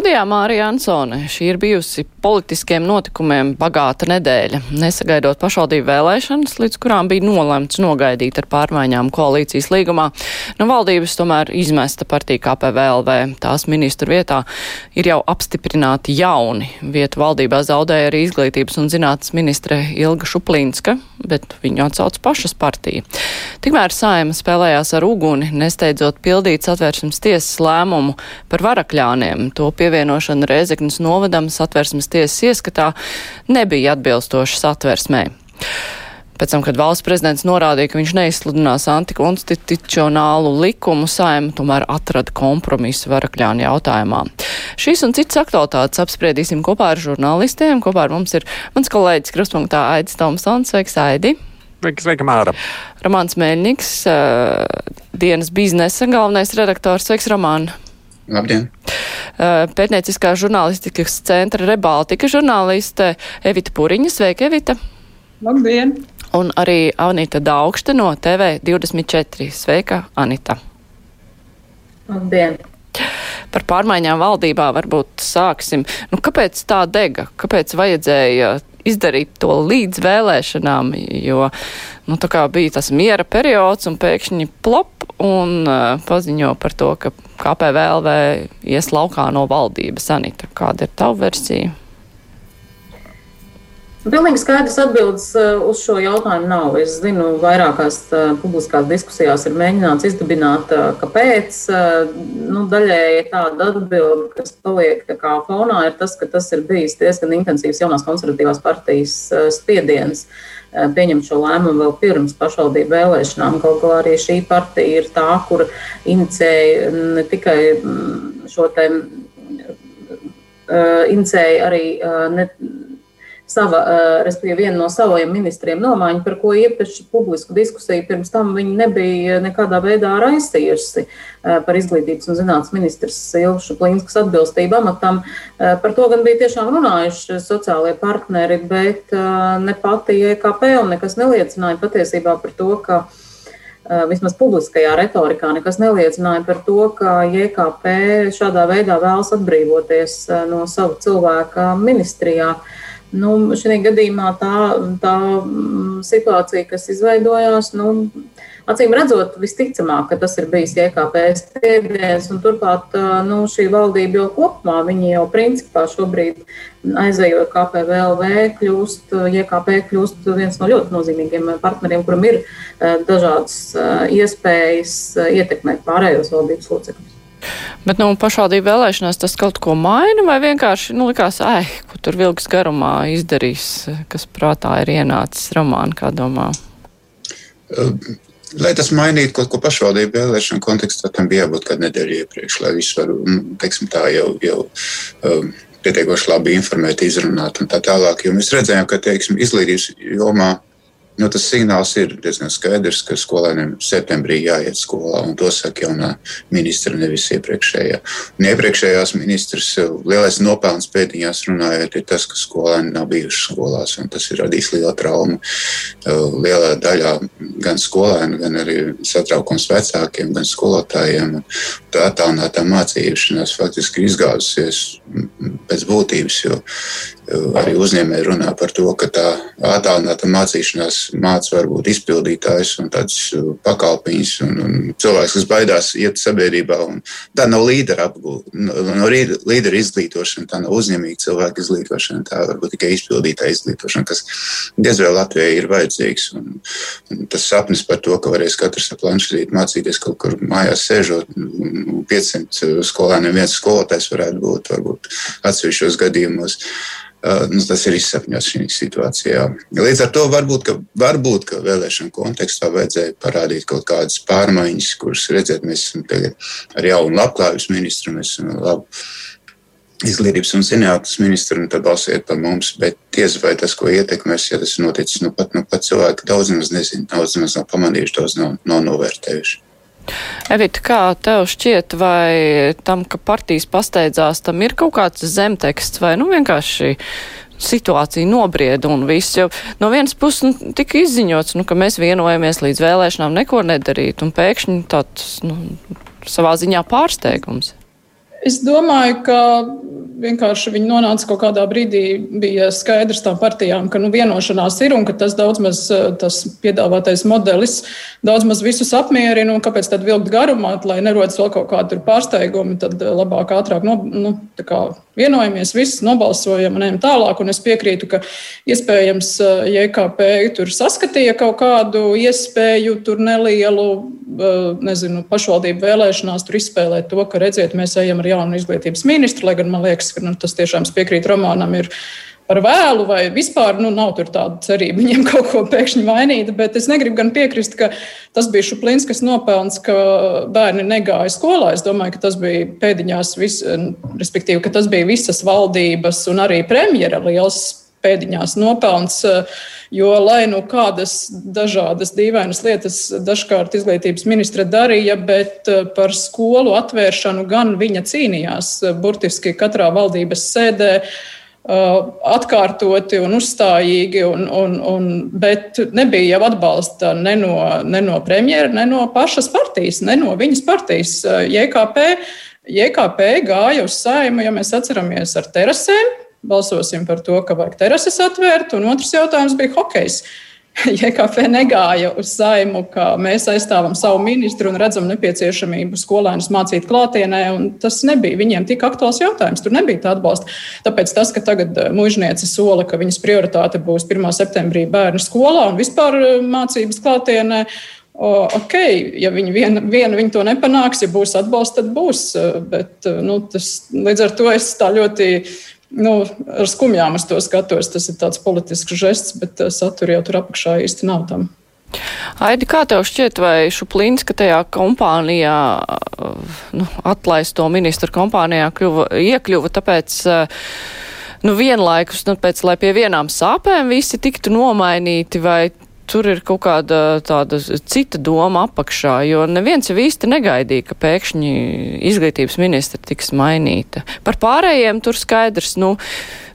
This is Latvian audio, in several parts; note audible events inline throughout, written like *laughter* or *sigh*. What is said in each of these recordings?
Studijā Mārija Ansone. Šī ir bijusi politiskiem notikumiem bagāta nedēļa, nesagaidot pašvaldību vēlēšanas, līdz kurām bija nolemts nogaidīt ar pārmaiņām koalīcijas līgumā. No valdības tomēr izmesta partija KPVLV. Tās ministru vietā ir jau apstiprināti jauni. Vietu valdībā zaudēja arī izglītības un zinātnes ministre Ilga Šuplīnska, bet viņu atsauc pašas partija. Tikmēr saima spēlējās ar uguni, nesteidzot pildīt satversmes tiesas lēmumu par varakļāniem. To pievienošana Rēzeknas novadam satversmes tiesas ieskatā nebija atbilstoša satversmē. Pēc tam, kad valsts prezidents norādīja, ka viņš neizsludinās antikonstitucionālu likumu, saima tomēr atrada kompromisu varakļānu jautājumā. Šīs un citas aktualitātes apspriedīsim kopā ar žurnālistiem. Kopā ar mums ir mans kolēģis Kruspunktā Aidis Tomsons. Sveiks, Aidi! Sveiki, sveiki, Māra! Romāns Mēļņiks, dienas biznesa galvenais redaktors. Sveiks, Romāna! Labdien! Pētnieciskā žurnālistikas centra Rebaltika žurnāliste Evita Puriņa. Sveika, Evita! Labdien! Un arī Anita Daugšte no TV24. Sveika, Anita! Labdien! Par pārmaiņām valdībā varbūt sāksim. Nu, kāpēc tā dega? Kāpēc vajadzēja izdarīt to līdz vēlēšanām? Jo nu, tā kā bija tas miera periods un pēkšņi plop un uh, paziņo par to, ka KPVLV ies laukā no valdības. Anita, kāda ir tava versija? Pilnīgi skaidrs atbildes uz šo jautājumu nav. Es zinu, vairākās publiskās diskusijās ir mēģināts izdibināt, kāpēc. Nu, daļēji tāda atbilde, kas paliek kā fonā, ir tas, ka tas ir bijis diezgan intensīvs jaunās konservatīvās partijas spiediens pieņemt šo lēmumu vēl pirms pašvaldību vēlēšanām. Kaut kā arī šī partija ir tā, kur inicēja ne tikai šo te, inicēja arī ne, sava, respektīvi, viena no saviem ministriem nomaiņu, par ko iepriekš publisku diskusiju pirms tam viņi nebija nekādā veidā raisījusi par izglītības un zinātnes ministrs Ilšu Plīnskas atbilstību amatam. Par to gan bija tiešām runājuši sociālie partneri, bet ne pati EKP un nekas neliecināja patiesībā par to, ka vismaz publiskajā retorikā nekas neliecināja par to, ka JKP šādā veidā vēlas atbrīvoties no sava cilvēka ministrijā. Nu, šajā gadījumā tā, tā situācija, kas izveidojās, nu, acīm redzot, visticamāk, tas ir bijis IKP spiediens, turklāt nu, šī valdība jau kopumā, viņi jau principā šobrīd aizējot KPVLV, kļūst, IKP kļūst viens no ļoti nozīmīgiem partneriem, kuram ir dažādas iespējas ietekmēt pārējos valdības locekļus. Bet nu, pašvaldību vēlēšanās tas kaut ko maina, vai vienkārši nu, likās, ai, ko tur vilks garumā izdarīs, kas prātā ir ienācis romāna, kā domā? Lai tas mainītu kaut ko pašvaldību vēlēšanu kontekstā, tam bija jābūt kādu nedēļu iepriekš, lai visu varu, teiksim tā, jau, jau um, pietiekoši labi informēt, izrunāt un tā tālāk. Jo mēs redzējām, ka, teiksim, izglītības jomā Nu, tas signāls ir diezgan skaidrs, ka skolēniem septembrī jāiet skolā, to saka jaunā ministra, nevis iepriekšējā. Un iepriekšējās ministrs lielais nopelns pēdiņās runājot, ir tas, ka skolēni nav bijuši skolās, tas ir radījis lielu traumu lielā daļā gan skolēnu, gan arī satraukums vecākiem, gan skolotājiem. Tā attālinātā mācīšanās faktiski izgāzusies pēc būtības, jo arī uzņēmēji runā par to, ka tā attālināta mācīšanās māca varbūt izpildītājs un tāds uh, pakalpiņš un, un cilvēks, kas baidās iet sabiedrībā. Tā nav līdera apgūta, no līdera izglītošana, tā nav uzņēmīga cilvēka izglītošana, tā varbūt tikai izpildītāja izglītošana, kas diez vai Latvijai ir vajadzīgs. Un, un tas sapnis par to, ka varēs katrs ar planšetīti mācīties kaut kur mājās sēžot, 500 skolēniem viens skolotājs varētu būt varbūt atsevišķos gadījumos. Nu, tas ir izsapņots šī situācijā. Līdz ar to varbūt, ka, varbūt, ka vēlēšana kontekstā vajadzēja parādīt kaut kādas pārmaiņas, kuras redzēt, mēs esam tagad ar jaunu labklājības ministru, mēs esam labu izglītības un zinātnes ministru, un tad balsiet par mums. Bet tiesa vai tas, ko ietekmēs, ja tas noticis, nu pat, nu pat cilvēki daudz maz nezina, daudz maz nav pamanījuši, daudz nav, nav novērtējuši. Evita, kā tev šķiet, vai tam, ka partijas pasteidzās, tam ir kaut kāds zemteksts vai nu vienkārši situācija nobrieda un viss jau no vienas puses nu, tika izziņots, nu, ka mēs vienojamies līdz vēlēšanām neko nedarīt, un pēkšņi tāds, nu, savā ziņā pārsteigums. Es domāju, ka vienkārši viņi nonāca kaut kādā brīdī, bija skaidrs tām partijām, ka nu, vienošanās ir un ka tas daudz maz tas piedāvātais modelis daudz maz visus apmierina. Kāpēc tad vilkt garumā, lai nerodas vēl kaut kādi pārsteigumi, tad labāk, ātrāk no, nu, vienojamies, viss nobalsojam un ejam tālāk. Un es piekrītu, ka iespējams JKP tur saskatīja kaut kādu iespēju, tur nelielu, nezinu, pašvaldību vēlēšanās tur izspēlēt to, ka redziet, mēs ejam ar jaunu izglītības ministru, lai gan man liekas, ka nu, tas tiešām piekrīt Romānam. Ir, par vēlu, vai vispār nu, nav tāda cerība viņiem *laughs* kaut ko pēkšņi mainīt. Bet es negribu gan piekrist, ka tas bija Šuplinskas nopelns, ka bērni negāja skolā. Es domāju, ka tas bija pēdiņās, vis, respektīvi, ka tas bija visas valdības un arī premjera liels pēdiņās nopelns. Jo, lai nu kādas dažādas dīvainas lietas dažkārt izglītības ministre darīja, bet par skolu atvēršanu gan viņa cīnījās burtiski katrā valdības sēdē. Atkārtoti un uzstājīgi, un, un, un, bet nebija jau atbalsta ne no, ne no premjera, ne no pašas partijas, ne no viņas partijas. JKP, JKP gāja uz saimu, ja mēs atceramies ar terasēm, balsosim par to, ka vajag terases atvērt, un otrs jautājums bija hokejs. *laughs* JKP negāja uz saimu, ka mēs aizstāvam savu ministru un redzam nepieciešamību skolēnus mācīt klātienē. Tas nebija viņiem tik aktuāls jautājums. Tur nebija tā atbalsta. Tāpēc tas, ka tagad eh, mužniece sola, ka viņas prioritāte būs 1. septembrī bērnu skolā un vispār eh, mācības klātienē. Ok, ja viņi vien, vien to nepanāks, ja būs atbalsts, tad būs. Eh, bet nu, tas, līdz ar to es tā ļoti nu, ar skumjām es to skatos. Tas ir tāds politisks žests, bet eh, satura jau tur apakšā īsti nav tam. Aidi, kā tev šķiet, vai Šuplīnska tajā kompānijā, nu, atlaisto ministru kompānijā kļuva, iekļuva, tāpēc, eh, nu, vienlaikus, nu, pēc, lai pie vienām sāpēm visi tiktu nomainīti, vai tur ir kaut kāda tāda cita doma apakšā, jo neviens jau īsti negaidīja, ka pēkšņi izglītības ministra tiks mainīta. Par pārējiem tur skaidrs, nu,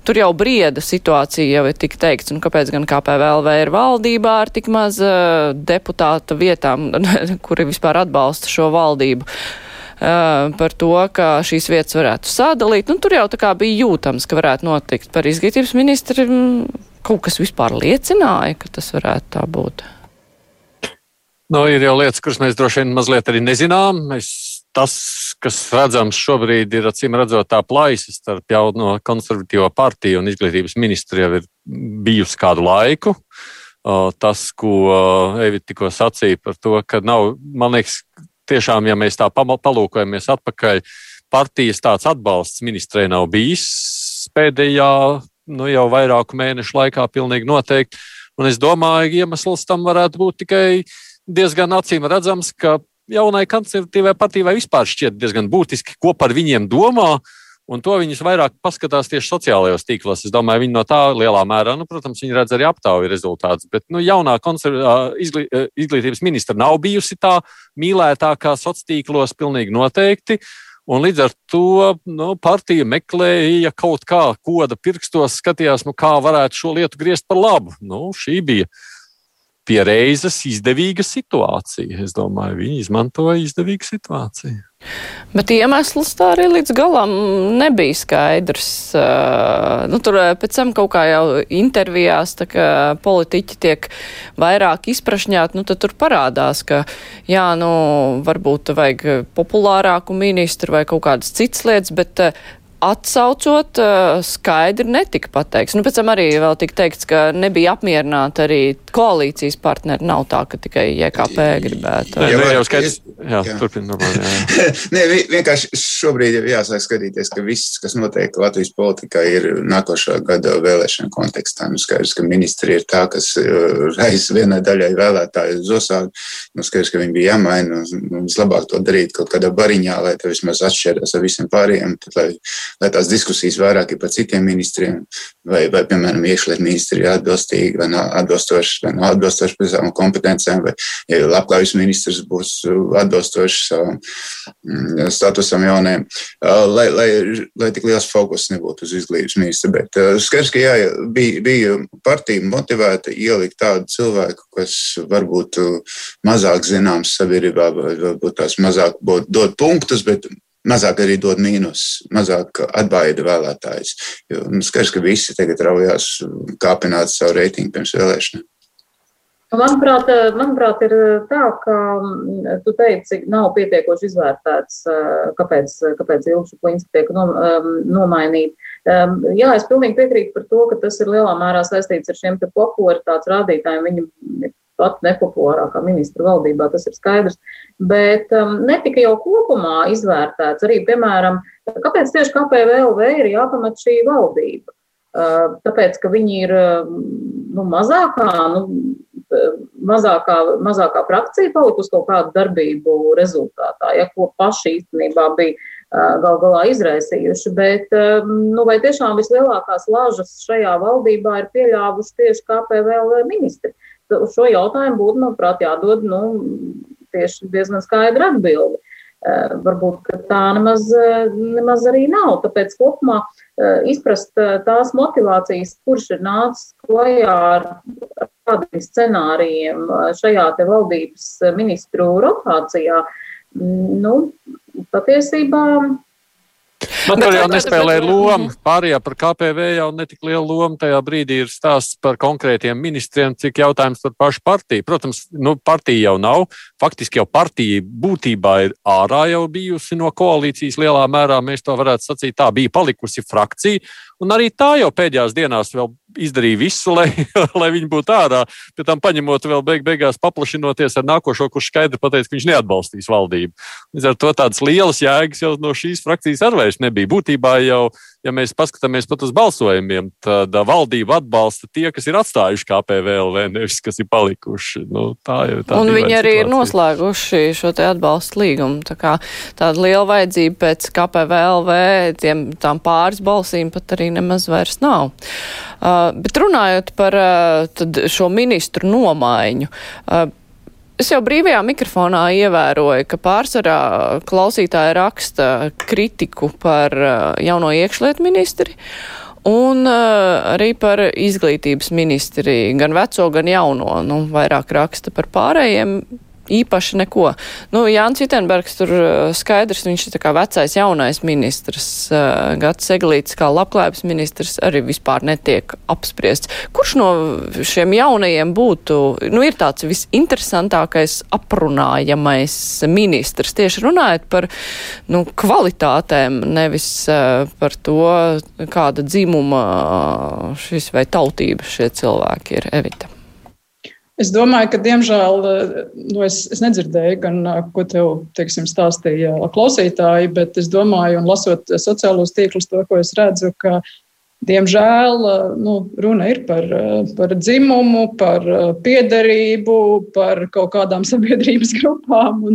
tur jau brieda situācija jau ir tik teikts, un kāpēc gan KPVLV ir valdībā ar tik maz uh, deputāta vietām, *laughs* kuri vispār atbalsta šo valdību. Uh, par to, ka šīs vietas varētu sadalīt. Nu, tur jau tā kā bija jūtams, ka varētu notikt par izglītības ministru kaut kas vispār liecināja, ka tas varētu tā būt? Nu, ir jau lietas, kuras mēs droši vien mazliet arī nezinām. Mēs, tas, kas redzams šobrīd, ir acīm redzot tā plaisa starp jauno konservatīvo partiju un izglītības ministru jau ir bijusi kādu laiku. Tas, ko Evita tikko sacīja par to, ka nav, man liekas, tiešām, ja mēs tā palūkojamies atpakaļ, partijas tāds atbalsts ministrē nav bijis pēdējā nu, jau vairāku mēnešu laikā pilnīgi noteikti. Un es domāju, iemesls tam varētu būt tikai diezgan acīm redzams, ka jaunai konservatīvai partijai vispār šķiet diezgan būtiski, ko par viņiem domā. Un to viņus vairāk paskatās tieši sociālajos tīklos. Es domāju, viņi no tā lielā mērā, nu, protams, viņi redz arī aptauju rezultātus. Bet nu, jaunā izglī, izglītības ministra nav bijusi tā mīlētākā sociālos tīklos, pilnīgi noteikti. Un līdz ar to nu, partija meklēja kaut kā koda pirkstos, skatījās, nu, kā varētu šo lietu griezt par labu. Nu, šī bija pie reizes izdevīga situācija. Es domāju, viņi izmantoja izdevīgu situāciju. Bet iemesls tā arī līdz galam nebija skaidrs. Nu, tur pēc tam kaut kā jau intervijās politiķi tiek vairāk izprašņāti, nu tad tur parādās, ka jā, nu varbūt vajag populārāku ministru vai kaut kādas citas lietas, bet atsaucot, eh, skaidri netika pateikts. Nu, pēc tam arī vēl tika teikts, ka nebija apmierināti arī koalīcijas partneri. Nav tā, ka tikai JKP gribētu. Jā, jā, jau skaidrs. Jā, jā. turpin *laughs* normāli. Jā. Nē, vienkārši šobrīd ir jāsāk skatīties, ka viss, kas notiek Latvijas politikā, ir nākošā gada vēlēšana kontekstā. Nu, skaidrs, ka ministri ir tā, kas eh, raisa vienai daļai vēlētāju zosā. Nu, skaidrs, ka viņi bija jāmaina. Nu, vislabāk to darīt kaut kādā bariņā, lai tas vismaz atšķirās ar visiem pārējiem. Tad, lai lai tās diskusijas vairāk ir par citiem ministriem, vai, vai piemēram, iekšlietu ministri ir atbilstīgi vai nav atbilstoši, vai nav atbilstoši pēc savām kompetencijām, vai ja labklājības ministrs būs atbilstoši savam mm, statusam jaunajam, lai, lai, lai tik liels fokus nebūtu uz izglītības ministru. Bet skaidrs, ka jā, bija, bija partija motivēta ielikt tādu cilvēku, kas varbūt mazāk zināms sabiedrībā, varbūt tās mazāk dod punktus, bet mazāk arī dod mīnus, mazāk atbaida vēlētājus. Jo nu, skaidrs, ka visi tagad raujās kāpināt savu reitingu pirms vēlēšanām. Manuprāt, manuprāt, ir tā, ka mm, tu teici, nav pietiekoši izvērtēts, kāpēc, kāpēc Ilgšu Plinska tiek nomainīta. Jā, es pilnīgi piekrītu par to, ka tas ir lielā mērā saistīts ar šiem popularitātes rādītājiem. Viņi pat nepopulārākā ministra valdībā, tas ir skaidrs. Bet um, netika jau kopumā izvērtēts arī, piemēram, kāpēc tieši KPVLV ir jāpamat šī valdība. Uh, tāpēc, ka viņi ir nu, mazākā, nu, mazākā, mazākā frakcija palikusi kaut kādu darbību rezultātā, ja ko paši īstenībā bija uh, gal galā izraisījuši. Bet um, nu, vai tiešām vislielākās lažas šajā valdībā ir pieļāvuši tieši KPVL ministri? Uz šo jautājumu būtu, manuprāt, jādod nu, tieši diezgan skaidra atbilde. Uh, varbūt tā nemaz, nemaz arī nav. Tāpēc kopumā uh, izprast tās motivācijas, kurš ir nācis klajā ar kādiem scenārijiem šajā te valdības ministru rotācijā, mm, nu, patiesībā Man tur jau nespēlēja loma. Pārējā par KPV jau netik liela loma. Tajā brīdī ir stāsts par konkrētiem ministriem, cik jautājums par pašu partiju. Protams, nu, partija jau nav. Faktiski jau partija būtībā ir ārā jau bijusi no koalīcijas lielā mērā. Mēs to varētu sacīt. Tā bija palikusi frakcija. Un arī tā jau pēdējās dienās vēl izdarīja visu, lai, *laughs* lai viņi būtu ārā. Pēc tam paņemot vēl beig, beigās paplašinoties ar nākošo, kurš skaidri pateica, ka viņš neatbalstīs valdību. Līdz ar to tādas lielas jēgas jau no šīs frakcijas arī nebija. Būtībā jau ja mēs paskatāmies pat uz balsojumiem, tad valdība atbalsta tie, kas ir atstājuši KPVLV, nevis kas ir palikuši. Nu, tā jau tā Un viņi arī situācija. ir noslēguši šo te atbalstu līgumu. Tā kā tāda liela vajadzība pēc KPVLV tiem, tām pāris balsīm pat arī nemaz vairs nav. Uh, bet runājot par uh, šo ministru nomaiņu. Uh, Es jau brīvajā mikrofonā ievēroju, ka pārsvarā klausītāji raksta kritiku par uh, jauno iekšlietu ministri un uh, arī par izglītības ministri, gan veco, gan jauno. Nu, vairāk raksta par pārējiem īpaši neko. Nu, Jānis Vitenbergs tur uh, skaidrs, viņš ir tā kā vecais jaunais ministrs, uh, Gats Eglīts kā labklājības ministrs arī vispār netiek apspriests. Kurš no šiem jaunajiem būtu, nu, ir tāds visinteresantākais aprunājamais ministrs, tieši runājot par, nu, kvalitātēm, nevis uh, par to, kāda dzimuma šis vai tautība šie cilvēki ir, Evita. Es domāju, ka, diemžēl, nu, es, es nedzirdēju, gan, ko tev teiksim, stāstīja klausītāji, bet es domāju, un lasot sociālos tīklus, to, ko es redzu, ka, diemžēl, nu, runa ir par, par dzimumu, par piederību, par kaut kādām *laughs* sabiedrības grupām,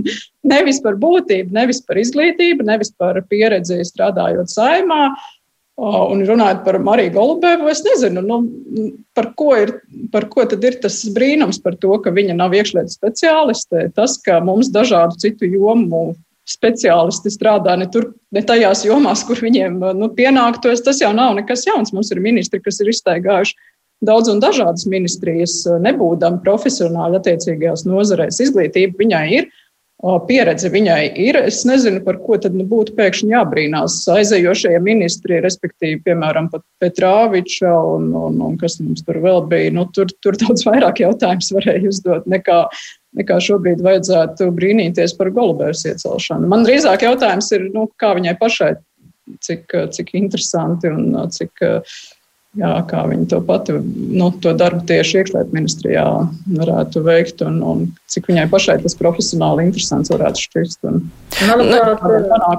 nevis par būtību, nevis par izglītību, nevis par pieredzi strādājot saimā. Un runājot par Mariju Golubevu, es nezinu, nu, par, ko ir, par ko ir tas brīnums par to, ka viņa nav iekšlietu speciāliste. Tas, ka mums dažādu citu jomu speciālisti strādā ne, tur, ne tajās jomās, kur viņiem nu, pienāktos, tas jau nav nekas jauns. Mums ir ministri, kas ir iztaigājuši daudz un dažādas ministrijas, nebūdami profesionāli attiecīgajās nozarēs. Izglītība viņai ir pieredze viņai ir. Es nezinu, par ko tad nu, būtu pēkšņi jābrīnās aizējošie ministri, respektīvi, piemēram, pat Petrāviča un, un, un kas mums tur vēl bija. Nu, tur, tur daudz vairāk jautājums varēja uzdot nekā, nekā šobrīd vajadzētu brīnīties par Golubēras iecelšanu. Man drīzāk jautājums ir, nu, kā viņai pašai, cik, cik interesanti un cik jā, kā viņi to pati, nu, to darbu tieši iekšlietu ministrijā varētu veikt un, un cik viņai pašai tas profesionāli interesants varētu šķist. Un, manuprāt,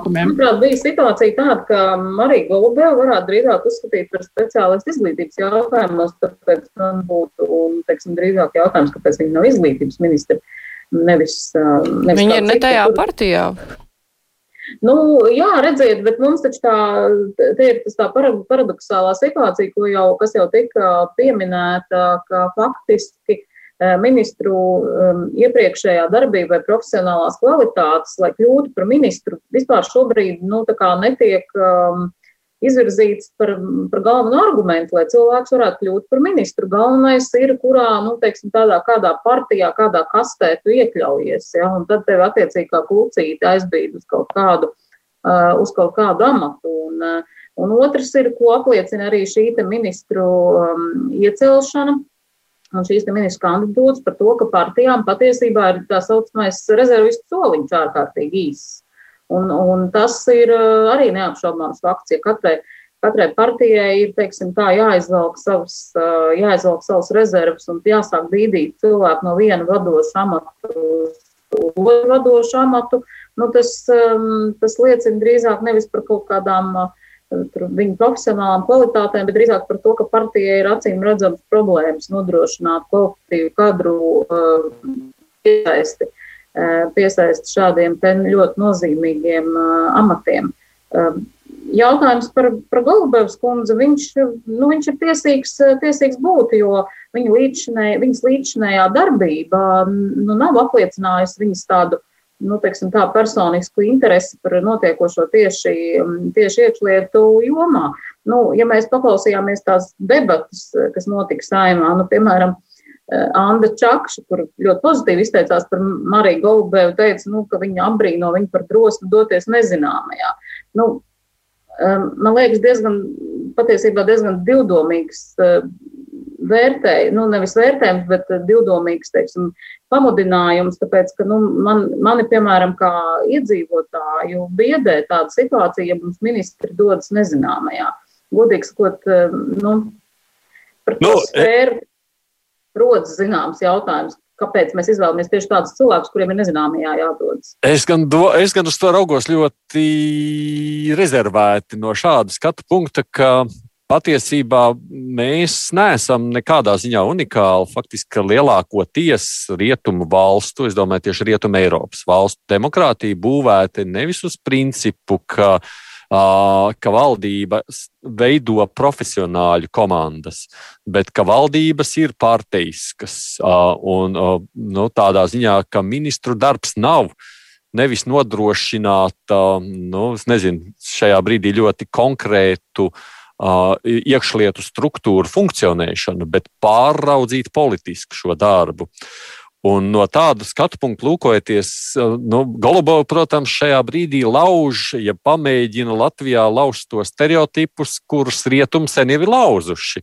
manuprāt, bija situācija tāda, ka Marija Golubēva varētu drīzāk uzskatīt par speciālistu izglītības jautājumos, tāpēc man būtu, teiksim, drīzāk jautājums, kāpēc viņa nav izglītības ministra. Nevis, nevis viņa ir ne tajā partijā. Nu, jā, redziet, bet mums taču tā, te ir tā paradoxālā situācija, ko jau, jau tika pieminēta, ka faktiski eh, ministru um, iepriekšējā darbība vai profesionālās kvalitātes, lai kļūtu par ministru, vispār šobrīd nu, netiek um, izvirzīts par, par galveno argumentu, lai cilvēks varētu kļūt par ministru. Galvenais ir, kurā, nu, teiksim, tādā kādā partijā, kādā kastē tu iekļaujies, ja, un tad tev attiecīgi kā klucīti aizbīd uz kaut kādu, uh, uz kaut kādu amatu. Un, uh, un otrs ir, ko apliecina arī šī ministru um, iecelšana. Un šīs ministru kandidatūras par to, ka partijām patiesībā ir tā saucamais rezervistu soliņš ārkārtīgi īss. Un, un tas ir eh, arī neapšaubāms fakts, ja katrai, katrai partijai ir teiksim, tā, jāizvelk, savas, eh, jāizvelk savas rezerves un jāsāk bīdīt cilvēku no viena vadoša amata uz otru vadošu amatu. Nu, tas, ehm, tas liecina drīzāk nevis par kaut kādām eh, viņu profesionālām kvalitātēm, bet drīzāk par to, ka partijai ir acīm redzams problēmas nodrošināt kvalitatīvu kadru iesaisti. Uh, piesaist šādiem ļoti nozīmīgiem amatiem. Jautājums par, par Golubevas kundzi, viņš, nu, viņš ir tiesīgs, tiesīgs būt, jo viņa līdšanē, viņas līdšanējā darbība nu, nav apliecinājusi viņas tādu nu, teiksim, tā personisku interesi par notiekošo tieši, tieši iekšlietu jomā. Nu, ja mēs paklausījāmies tās debatas, kas notika saimā, nu, piemēram, Eh, Anna Čakša, kur ļoti pozitīvi izteicās par Mariju Golubevu, teica, nu, ka viņa apbrīno viņu par drosmi doties nezināmajā. Nu, man liekas, diezgan, patiesībā diezgan divdomīgs eh, vērtējums, nu, nevis vērtējums, bet eh, divdomīgs, teiksim, pamudinājums, tāpēc, ka, nu, man, mani, piemēram, kā iedzīvotāju biedē tāda situācija, ja mums ministri dodas nezināmajā. Godīgi sakot, nu, par to nu, sfēru rodas zināms jautājums. Kāpēc mēs izvēlamies tieši tādus cilvēkus, kuriem ir nezināmajā jādodas? Es gan, do, es gan uz to raugos ļoti rezervēti no šāda skatu punkta, ka patiesībā mēs neesam nekādā ziņā unikāli. Faktiski lielākoties rietumu valstu, es domāju, tieši rietumu Eiropas valstu demokrātija būvēta nevis uz principu, ka ka valdība veido profesionāļu komandas, bet ka valdības ir partijiskas. Un nu, tādā ziņā, ka ministru darbs nav nevis nodrošināt, nu, nezinu, šajā brīdī ļoti konkrētu iekšlietu struktūru funkcionēšanu, bet pāraudzīt politiski šo darbu. Un no tāda skatu punkta lūkojoties, nu, Golubova, protams, šajā brīdī lauž, ja pamēģina Latvijā lauzt tos stereotipus, kurus rietumi sen jau ir lauzuši.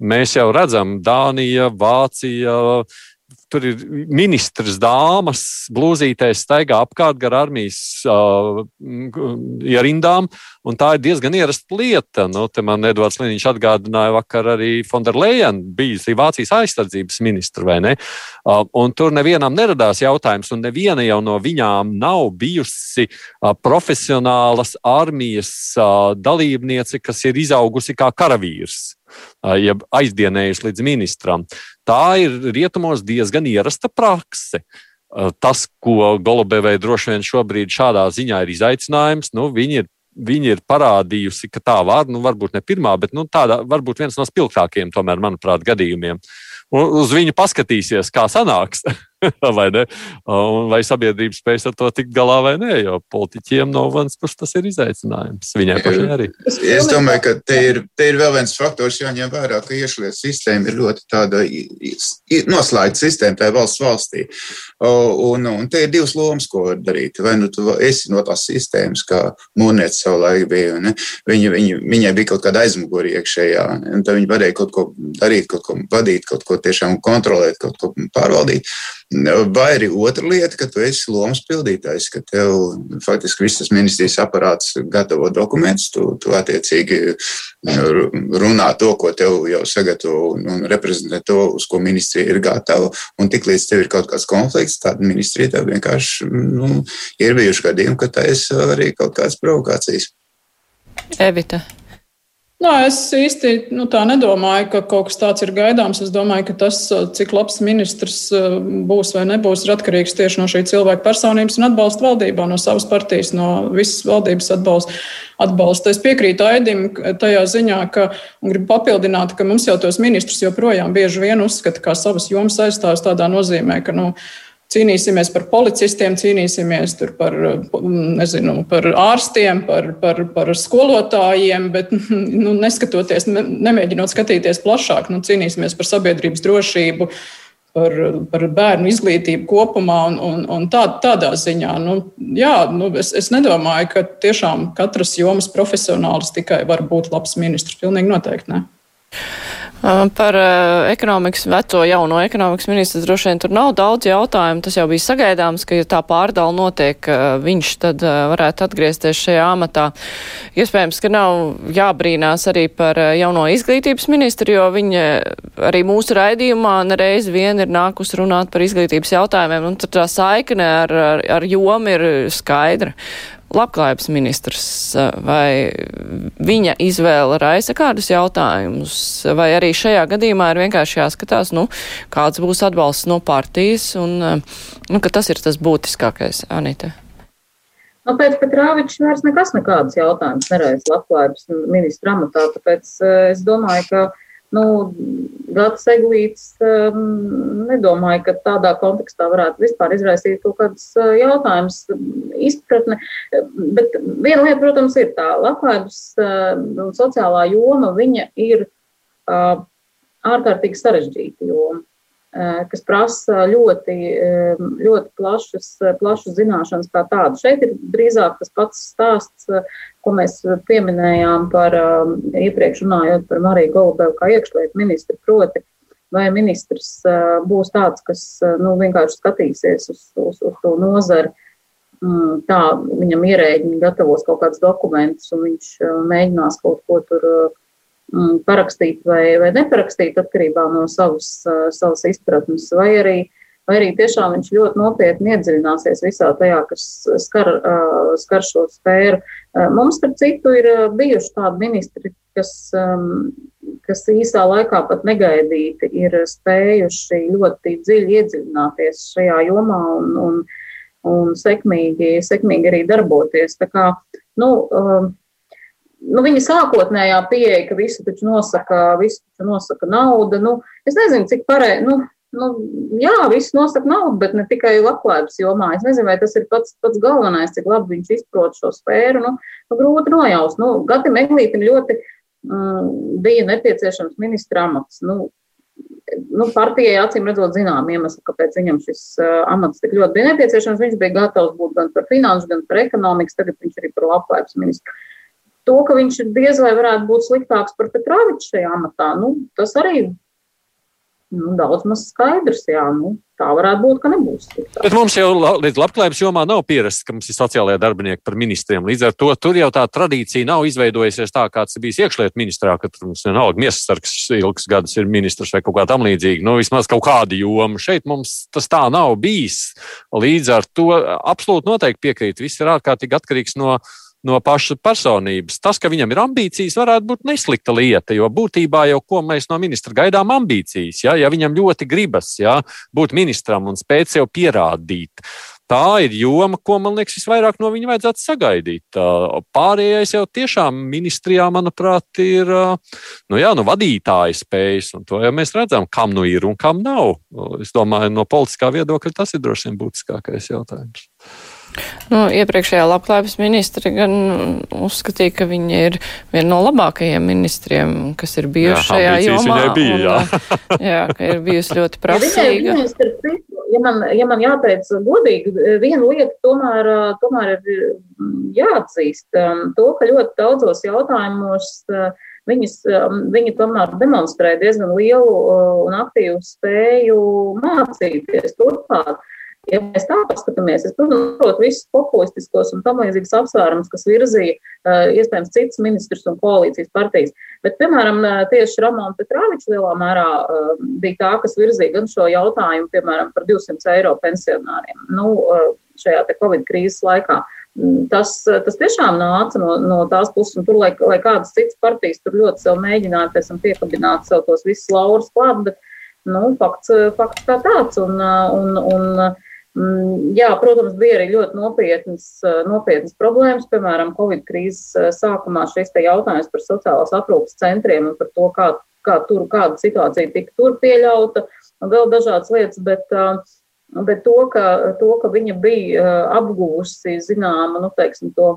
Mēs jau redzam, Dānija, Vācija, tur ir ministrs dāmas, blūzītēs staigā apkārt gar armijas uh, ierindām, un tā ir diezgan ierasta lieta. Nu, man Edvards Liniņš atgādināja vakar arī Fonderlejen, bijusi Vācijas aizsardzības ministra, ne? Uh, tur nevienam neradās jautājums, un neviena jau no viņām nav bijusi uh, profesionālas armijas uh, dalībniece, kas ir izaugusi kā karavīrs jeb aizdienējuši līdz ministram. Tā ir rietumos diezgan ierasta prakse. Tas, ko Golubevai droši vien šobrīd šādā ziņā ir izaicinājums, nu, viņi ir viņa ir parādījusi, ka tā var, nu, varbūt ne pirmā, bet nu, tāda varbūt viens no spilgtākajiem, tomēr, manuprāt, gadījumiem. Un uz viņu paskatīsies, kā sanāks. *laughs* *laughs* vai, ne? vai sabiedrība spēs ar to tikt galā vai nē, jo politiķiem no vienas puses tas ir izaicinājums. Viņai pašai arī. Es domāju, ka te ir, te ir vēl viens faktors jāņem vērā, ka iešlietu sistēma ir ļoti tāda noslēgta sistēma tajā valsts valstī. Un, un te ir divas lomas, ko var darīt. Vai nu tu esi no tās sistēmas, kā mūrniece savulaik bija, ne? viņa, viņa, viņai bija kaut kāda aizmuguri iekšējā, un tad viņa varēja kaut ko darīt, kaut ko vadīt, kaut ko tiešām kontrolēt, kaut ko pārvaldīt. Vai arī otra lieta, ka tu esi lomas pildītājs, ka tev faktiski viss tas ministrijas aparāts gatavo dokumentus, tu, tu attiecīgi runā to, ko tev jau sagatavo un reprezentē to, uz ko ministrija ir gatava. Un tiklīdz tev ir kaut kāds konflikts, tad ministrija tev vienkārši nu, ir bijuši gadījumi, ka tā ir arī kaut kādas provokācijas. Evita. Nā, es īsti nu, tā nedomāju, ka kaut kas tāds ir gaidāms. Es domāju, ka tas, cik labs ministrs būs vai nebūs, ir atkarīgs tieši no šī cilvēka personības un atbalsta valdībā, no savas partijas, no visas valdības atbalsta. atbalsta. Es piekrītu Aidim tajā ziņā, ka gribu papildināt, ka mums jau tos ministrus joprojām bieži vien uzskata kā savas jomas aizstāvis tādā nozīmē, ka nu, Cīnīsimies par policistiem, cīnīsimies par, nezinu, par ārstiem, par, par, par skolotājiem, bet *laughs* nu, neskatoties, nemēģinot skatīties plašāk, nu, cīnīsimies par sabiedrības drošību, par, par bērnu izglītību kopumā un, un, un tā, tādā ziņā. Nu, jā, nu, es, es nedomāju, ka tiešām katras jomas profesionālis tikai var būt labs ministrs. Pilnīgi noteikti. Ne? Par ekonomikas veco jauno ekonomikas ministrs droši vien tur nav daudz jautājumu. Tas jau bija sagaidāms, ka ja tā pārdala notiek, viņš tad varētu atgriezties šajā amatā. Iespējams, ka nav jābrīnās arī par jauno izglītības ministru, jo viņa arī mūsu raidījumā nereiz vien ir nākus runāt par izglītības jautājumiem, un tā saikne ar, ar, ar jomu ir skaidra labklājības ministrs, vai viņa izvēle raisa kādus jautājumus, vai arī šajā gadījumā ir vienkārši jāskatās, nu, kāds būs atbalsts no partijas, un, nu, tas ir tas būtiskākais, Anita. Nu, pēc Petrāviča vairs nekas nekādus jautājumus neraisa labklājības ministra amatā, tāpēc es domāju, ka Nu, Gatis Eglīts um, nedomāju, ka tādā kontekstā varētu vispār izraisīt kaut kādus uh, jautājumus, izpratni. Bet viena lieta, protams, ir tā labklājības uh, un sociālā joma, viņa ir uh, ārkārtīgi sarežģīta joma. Eh, kas prasa ļoti, eh, ļoti plašas, plašas zināšanas kā tādu. Šeit ir drīzāk tas pats stāsts, eh, ko mēs pieminējām par iepriekš runājot par Mariju Golubevu kā iekšlietu ministru, proti, vai ministrs būs tāds, kas nu, vienkārši skatīsies uz, uz, uz to nozari. Mm, tā viņam ierēģiņi gatavos kaut kādus dokumentus, un viņš mēģinās kaut ko tur Mm, parakstīt vai, vai neparakstīt atkarībā no savas, savas izpratnes, vai arī, vai arī tiešām viņš ļoti nopietni iedziļināsies visā tajā, kas skar, skar šo sfēru. Mums, starp citu, ir bijuši tādi ministri, kas, kas īsā laikā pat negaidīti ir spējuši ļoti dziļi iedziļināties šajā jomā un, un, un sekmīgi, sekmīgi arī darboties. Tā kā, nu, nu, viņa sākotnējā pieeja, ka visu taču nosaka, visu taču nosaka nauda. Nu, es nezinu, cik pareizi. Nu, nu, jā, viss nosaka naudu, bet ne tikai labklājības jomā. Es nezinu, vai tas ir pats, pats galvenais, cik labi viņš izprot šo sfēru. Nu, nu, grūti nojaust. Nu, Gatim Eglītam ļoti mm, bija nepieciešams ministra amats. Nu, nu, partijai acīm redzot, zinām iemeslu, kāpēc viņam šis uh, amats tik ļoti bija nepieciešams. Viņš bija gatavs būt gan par finanšu, gan par ekonomikas, tagad viņš arī par labklājības ministru. To, ka viņš diez vai varētu būt sliktāks par Petrāviču šajā amatā, nu, tas arī nu, daudz maz skaidrs. Jā, nu, tā varētu būt, ka nebūs. Sliktāk. Bet mums jau līdz labklājības jomā nav pierasts, ka mums ir sociālajie darbinieki par ministriem. Līdz ar to tur jau tā tradīcija nav izveidojusies tā, kāds bijis iekšlietu ministrā, ka tur mums vienalga miesasargs ilgs gadus ir ministrs vai kaut kā tam līdzīga. Nu, vismaz kaut kāda joma. Šeit mums tas tā nav bijis. Līdz ar to absolūti noteikti piekrīt. Viss ir ārkārtīgi atkarīgs no no paša personības. Tas, ka viņam ir ambīcijas, varētu būt neslikta lieta, jo būtībā jau ko mēs no ministra gaidām ambīcijas. Ja, ja viņam ļoti gribas ja, būt ministram un spēt sev pierādīt. Tā ir joma, ko man liekas, visvairāk no viņa vajadzētu sagaidīt. Pārējais jau tiešām ministrijā, manuprāt, ir nu jā, nu, vadītāja spējas, un to jau mēs redzam, kam nu ir un kam nav. Es domāju, no politiskā viedokļa tas ir droši vien būtiskākais jautājums. Nu, iepriekšējā labklājības ministra gan uzskatīja, ka viņa ir viena no labākajiem ministriem, kas ir bijuši jā, šajā jomā. Bija, jā. un, jā, ka ir bijusi *laughs* ļoti prasīga. Ja man, ja man jāteic godīgi, viena lieta tomēr, tomēr ir jāatzīst. To, ka ļoti daudzos jautājumos viņas, viņi tomēr demonstrē diezgan lielu un aktīvu spēju mācīties turpmāk. Ja mēs tā paskatāmies, es, protams, saprotu visus populistiskos un tam līdzīgus apsvērumus, kas virzīja uh, iespējams citas ministrs un koalīcijas partijas. Bet, piemēram, tieši Ramona Petrāviča lielā mērā uh, bija tā, kas virzīja gan šo jautājumu, piemēram, par 200 eiro pensionāriem. Nu, šajā Covid krīzes laikā. Mm, tas, tas tiešām nāca no, no tās puses, un tur, lai, lai kādas citas partijas tur ļoti sev mēģinātu, pēc tam piekabināt sev tos visus laurus klāt, bet, nu, fakts, fakts kā tāds. Un, un, un, jā, protams, bija arī ļoti nopietnas, nopietnas problēmas, piemēram, Covid krīzes sākumā šis jautājums par sociālās aprūpas centriem un par to, kā, kā tur, kāda situācija tika tur pieļauta, un vēl dažādas lietas, bet uh, Bet to, ka, to, ka viņa bija apgūsi zināmu, nu, teiksim, to,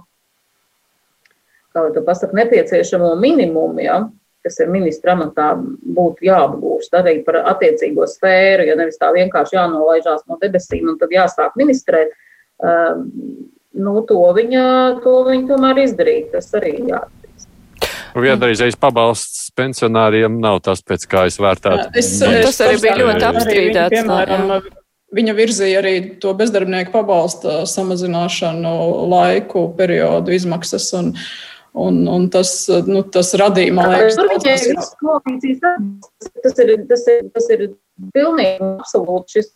kā to pasaka, nepieciešamo minimumu, ja, kas ir ministra amatā, būtu jāapgūst arī par attiecīgo sfēru, ja nevis tā vienkārši jānolaižās no debesīm un tad jāsāk ministrēt. Um, nu, to viņa, to viņa tomēr izdarīja. Tas arī jāatzīst. Vienreizējais pabalsts pensionāriem nav tas, pēc kā es vērtētu. Es, es, tas arī bija ļoti apstrīdēts. Piemēram, jā. Viņa virzīja arī to bezdarbnieku pabalsta samazināšanu, laiku, periodu izmaksas. Un, un, un tas, nu, tas radīja, man liekas, tas, tas, ir, tas, ir, tas ir pilnīgi absolūti šis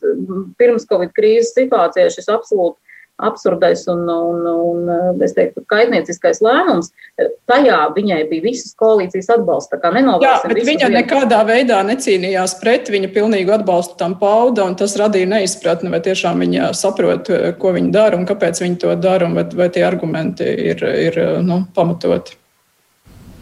pirms Covid krīzes situācijā, šis absolūti absurdais un, un, un es teiktu, kaitnieciskais lēmums. Tajā viņai bija visas koalīcijas atbalsts. Jā, bet viņa vienu. nekādā veidā necīnījās pret, viņa pilnīgu atbalstu tam pauda, un tas radīja neizpratni, vai tiešām viņa saprot, ko viņa dara un kāpēc viņa to dara, un vai, vai tie argumenti ir, ir nu, pamatoti.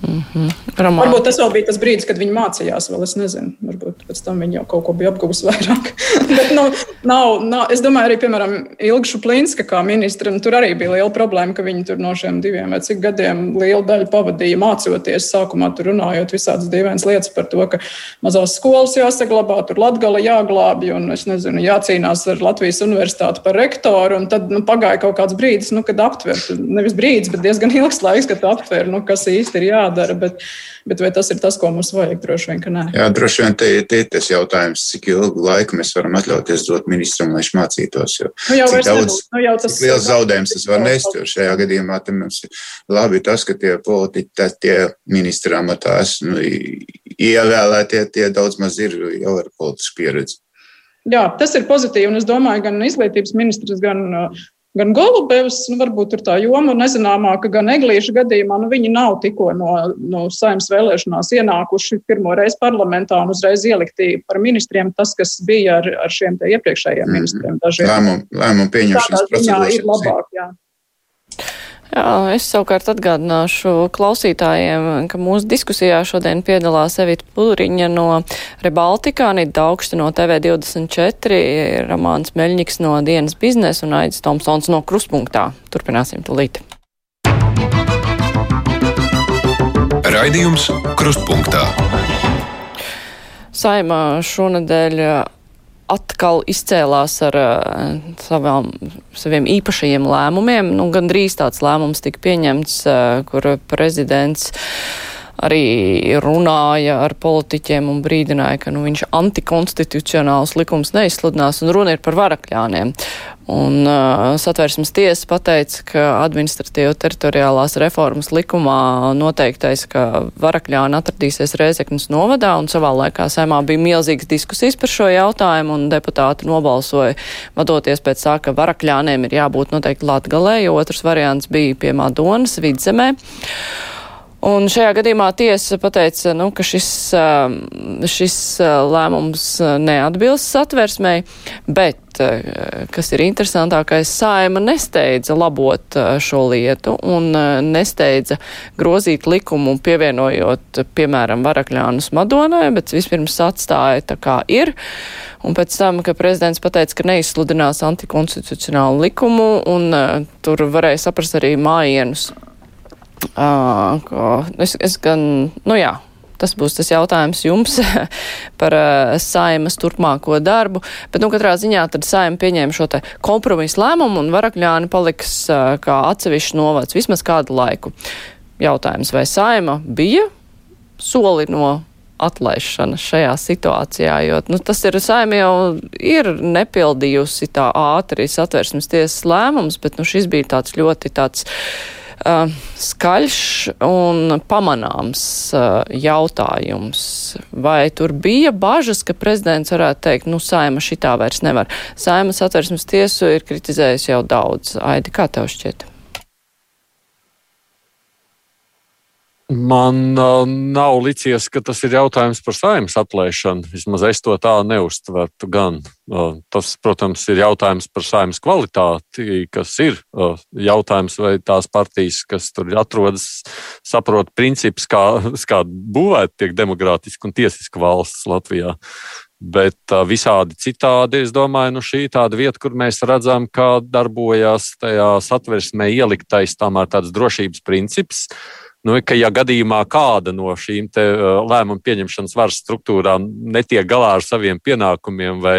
Mm -hmm. Ramā. Varbūt tas vēl bija tas brīdis, kad viņi mācījās, vēl es nezinu. Varbūt pēc tam viņi jau kaut ko bija apguvusi *laughs* vairāk. Bet, nu, nav, nav, es domāju, arī, piemēram, Ilga Šuplinska kā ministra, nu, tur arī bija liela problēma, ka viņi tur no šiem diviem vai cik gadiem lielu daļu pavadīja mācoties. Sākumā tur runājot visādas dīvainas lietas par to, ka mazās skolas jāsaglabā, tur latgala jāglābj un, es nezinu, jācīnās ar Latvijas universitāti par rektoru. Un tad nu, pagāja kaut kāds brīdis, nu, kad aptver, nevis brīdis, bet diezgan ilgs laiks, kad aptver, nu, kas īsti ir jā jādara. Bet, bet vai tas ir tas, ko mums vajag? Droši vien, ka nē. Jā, droši vien te, ir tas jautājums, cik ilgu laiku mēs varam atļauties dot ministram, lai viņš mācītos. Jo, nu jau daudz, nu jau tas, liels zaudējums tas var nest, jo šajā gadījumā mums ir labi tas, ka tie politiķi, tie ministri amatās nu, ievēlētie, tie daudz maz ir jau ar politisku pieredzi. Jā, tas ir pozitīvi. Un es domāju, gan izglītības ministrs, gan Gan Golubevs, nu, varbūt ir tā joma nezināmāka, gan Eglīša gadījumā, nu, viņi nav tikko no, no saimnes vēlēšanās ienākuši pirmo reizi parlamentā un uzreiz ielikti par ministriem tas, kas bija ar, ar šiem iepriekšējiem mhm. ministriem. Lēmumu, lēmumu pieņemšanas procedūras. ir labāk, jā. Jā, es savukārt atgādināšu klausītājiem, ka mūsu diskusijā šodien piedalās Evita Puduriņa no Rebaltika, Anita Daugšta no TV24, Ramāns Meļņiks no dienas biznesa un Aidis Tomsons no Kruspunktā. Turpināsim tūlīt. Raidījums Krustpunktā. Saimā šonadēļ atkal izcēlās ar uh, savām, saviem īpašajiem lēmumiem. Nu, Gan drīz tāds lēmums tika pieņemts, uh, kur prezidents arī runāja ar politiķiem un brīdināja, ka nu, viņš antikonstitucionāls likums neizsludinās un runa ir par varakļāniem. Un uh, satversmes tiesa pateica, ka administratīva teritoriālās reformas likumā noteiktais, ka varakļāni atradīsies Rēzeknas novadā, un savā laikā saimā bija milzīgas diskusijas par šo jautājumu, un deputāti nobalsoja, vadoties pēc tā, ka varakļāniem ir jābūt noteikti Latgalē, jo otrs variants bija pie Madonas vidzemē. Un šajā gadījumā tiesa pateica, nu, ka šis, um, šis uh, lēmums uh, neatbilst satversmei, bet, uh, kas ir interesantākais, saima nesteidza labot šo lietu un nesteidza grozīt likumu, pievienojot, piemēram, varakļānus Madonai, bet vispirms atstāja tā kā ir. Un pēc tam, ka prezidents pateica, ka neizsludinās antikonstitucionālu likumu, un tur varēja saprast arī mājienus Uh, es, es gan, nu jā, tas būs tas jautājums jums *laughs* par uh, saimas turpmāko darbu. Bet, nu, katrā ziņā tad saima pieņēma šo te kompromisu lēmumu un varakļāni paliks uh, kā atsevišķi novads vismaz kādu laiku. Jautājums, vai saima bija soli no atlaišana šajā situācijā, jo nu, tas ir saima jau ir nepildījusi tā ātri satversmes tiesas lēmums, bet nu, šis bija tāds ļoti tāds skaļš un pamanāms uh, jautājums. Vai tur bija bažas, ka prezidents varētu teikt, nu, saima šitā vairs nevar? Saimas atversmes tiesu ir kritizējusi jau daudz. Aidi, kā tev šķiet? Man uh, nav licies, ka tas ir jautājums par saimnes aplēšanu. Vismaz es to tā neuztvertu. Gan. Uh, tas, protams, ir jautājums par saimnes kvalitāti, kas ir uh, jautājums, vai tās partijas, kas tur atrodas, saprot principus, kā, *laughs* kā būvēt tiek demokrātiski un tiesiski valsts Latvijā. Bet uh, visādi citādi, es domāju, nu šī ir tāda vieta, kur mēs redzam, kā darbojas tajā satversmē ieliktais tomēr tāds drošības princips. Nu, ka, ja gadījumā kāda no šīm uh, lēmumu pieņemšanas varas struktūrām netiek galā ar saviem pienākumiem vai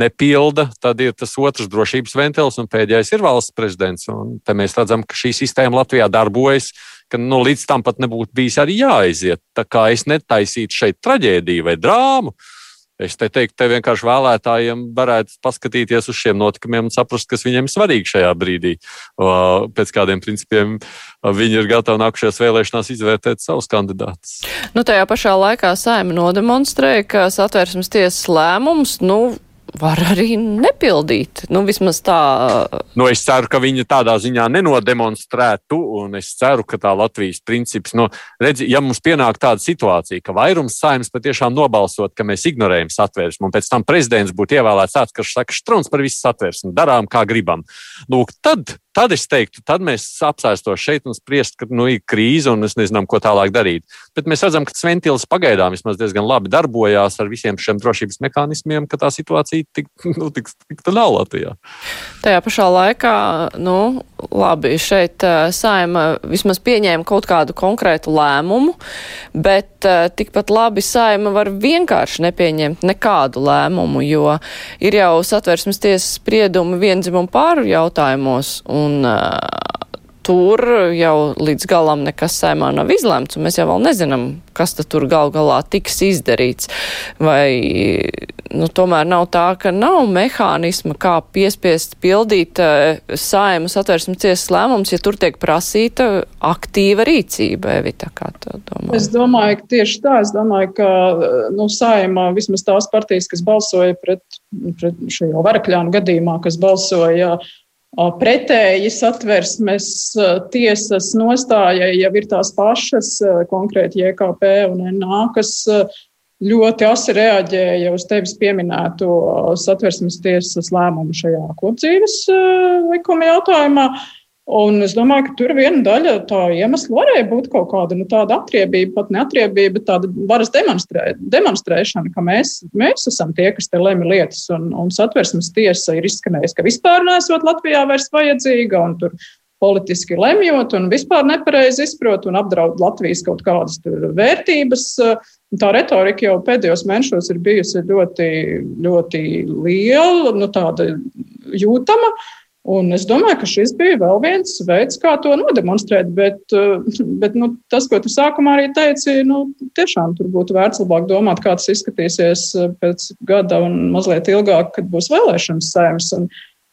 nepilda, tad ir tas otrs drošības ventils, un pēdējais ir valsts prezidents. Un te mēs redzam, ka šī sistēma Latvijā darbojas, ka nu, līdz tam pat nebūtu bijis arī jāaiziet. Tā kā es netaisītu šeit traģēdiju vai drāmu, uh, Es te teiktu, te vienkārši vēlētājiem varētu paskatīties uz šiem notikumiem un saprast, kas viņiem ir svarīgi šajā brīdī. Pēc kādiem principiem viņi ir gatavi nākušajās vēlēšanās izvērtēt savus kandidātus. Nu, tajā pašā laikā saima nodemonstrēja, ka satversmes tiesas lēmums, nu, var arī nepildīt. Nu, vismaz tā. Nu, es ceru, ka viņi tādā ziņā nenodemonstrētu, un es ceru, ka tā Latvijas princips, nu, redz, ja mums pienāk tāda situācija, ka vairums saimnes patiešām nobalsot, ka mēs ignorējam satversmi, un pēc tam prezidents būtu ievēlēts tāds, kas saka, strūns par visu satversmi, darām kā gribam. Lūk, tad Tad es teiktu, tad mēs apsēstos šeit un spriest, ka nu, ir krīze un mēs nezinām, ko tālāk darīt. Bet mēs redzam, ka tas ventils pagaidām vismaz diezgan labi darbojās ar visiem šiem drošības mehānismiem, ka tā situācija tik, *laughs* nu, tik, tik tā nav Latvijā. Tajā pašā laikā, nu, labi, šeit uh, saima vismaz pieņēma kaut kādu konkrētu lēmumu, bet uh, tikpat labi saima var vienkārši nepieņemt nekādu lēmumu, jo ir jau satversmes tiesas spriedumi viendzimumu pāru jautājumos. Un un uh, tur jau līdz galam nekas saimā nav izlemts, un mēs jau vēl nezinām, kas tur gal galā tiks izdarīts. Vai nu, tomēr nav tā, ka nav mehānisma, kā piespiest pildīt uh, saimas atvērsmes tiesas lēmums, ja tur tiek prasīta aktīva rīcība, Evita, kā tu domā? Es domāju, ka tieši tā, es domāju, ka nu, saima vismaz tās partijas, kas balsoja pret, pret šajā varakļānu gadījumā, kas balsoja Pretēji satversmes tiesas nostājai jau ir tās pašas, konkrēti JKP un NA, kas ļoti asi reaģēja uz tevis pieminēto satversmes tiesas lēmumu šajā kopdzīves likuma jautājumā. Un es domāju, ka tur viena daļa tā iemesla varēja būt kaut kāda nu, tāda atriebība, pat neatriebība, bet tāda varas demonstrē, demonstrēšana, ka mēs, mēs esam tie, kas te lemj lietas. Un, un satversmes tiesa ir izskanējusi, ka vispār nesot Latvijā vairs vajadzīga, un tur politiski lemjot, un vispār nepareizi izprot un apdraud Latvijas kaut kādas vērtības. Tā retorika jau pēdējos mēnešos ir bijusi ļoti, ļoti liela, nu, tāda jūtama. Un es domāju, ka šis bija vēl viens veids, kā to nodemonstrēt. Bet, eh, bet nu, tas, ko tu sākumā arī teici, nu, tiešām tur būtu vērts labāk domāt, kā tas izskatīsies eh, pēc gada un mazliet ilgāk, kad būs vēlēšanas sēmas. Un,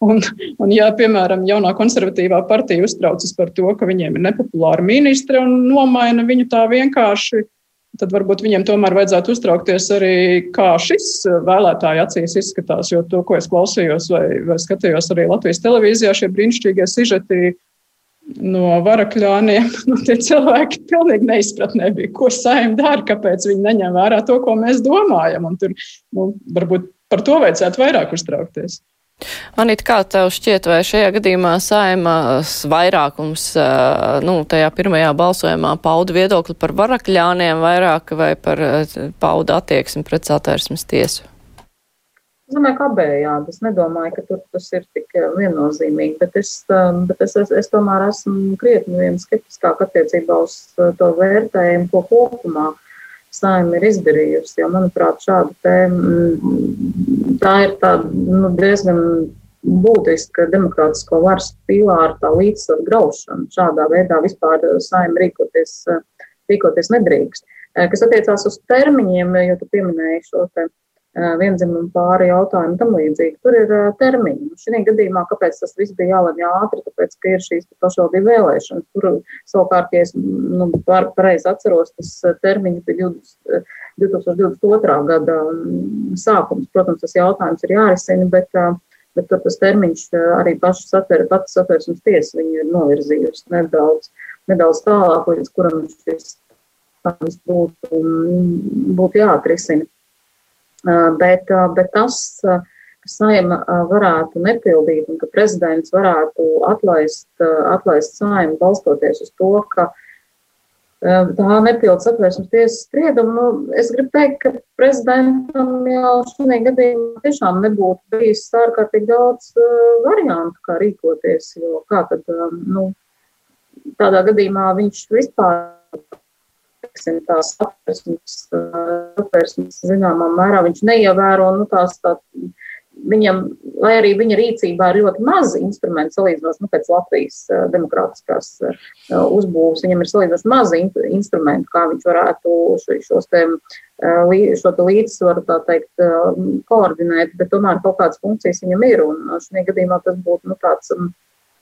un, un, ja, piemēram, jaunā konservatīvā partija uztraucas par to, ka viņiem ir nepopulāra ministre un nomaina viņu tā vienkārši tad varbūt viņiem tomēr vajadzētu uztraukties arī, kā šis vēlētāju acīs izskatās. Jo to, ko es klausījos vai, vai skatījos arī Latvijas televīzijā, šie brīnišķīgie sižeti no varakļāniem, *laughs* nu, tie cilvēki pilnīgi neizpratnē bija, ko saim dara, kāpēc viņi neņem vērā to, ko mēs domājam. Un tur nu, varbūt par to vajadzētu vairāk uztraukties. Anīt, kā tev šķiet, vai šajā gadījumā saimas vairākums, nu, tajā pirmajā balsojumā pauda viedokli par varakļāniem vairāk vai par pauda attieksmi pret satvērsmes tiesu? Es domāju, ka abējādi. Es nedomāju, ka tur tas ir tik viennozīmīgi, bet es, bet es, es, es tomēr esmu krietni skeptiskāk attiecībā uz to vērtējumu, ko kopumā saima ir izdarījusi. Jo, manuprāt, šāda tēma tā ir tā, nu, diezgan būtiska demokrātisko varas pilāra tā līdzsvaru graušana. Šādā veidā vispār saima rīkoties, rīkoties nedrīkst. Kas attiecās uz termiņiem, jo tu pieminēji šo te vienzimumu pāri jautājumu tam līdzīgi. Tur ir termiņi. Šī gadījumā, kāpēc tas viss bija jālemj ātri, tāpēc, ka ir šīs pašvaldību vēlēšanas. Tur savukārt, ja es nu, pareizi atceros, tas termiņš bija 20, 2022. gada sākums. Protams, tas jautājums ir jārisina, bet, bet tur tas termiņš arī paši satver, pats satversmes tiesa viņu ir novirzījusi nedaudz, nedaudz tālāk, līdz kuram šis būtu, būtu jāatrisina. Bet, bet tas, ka saima varētu nepildīt un ka prezidents varētu atlaist, atlaist saimu balstoties uz to, ka tā nepilda satversmes tiesas spriedumu, nu, es gribu teikt, ka prezidentam jau šajā gadījumā tiešām nebūtu bijis ārkārtīgi daudz variantu, kā rīkoties, jo kā tad, nu, tādā gadījumā viņš vispār teiksim, tās apvērsmes, apvērsmes zināmā mērā viņš neievēro, nu, tās tā, viņam, lai arī viņa rīcībā ir ļoti maz instrumentu salīdzinot, nu, pēc Latvijas demokrātiskās uzbūves, viņam ir salīdzinoši maz instrumentu, kā viņš varētu šos te, šo te līdzsvaru, tā teikt, koordinēt, bet tomēr kaut kādas funkcijas viņam ir, un šajā gadījumā tas būtu, nu, tāds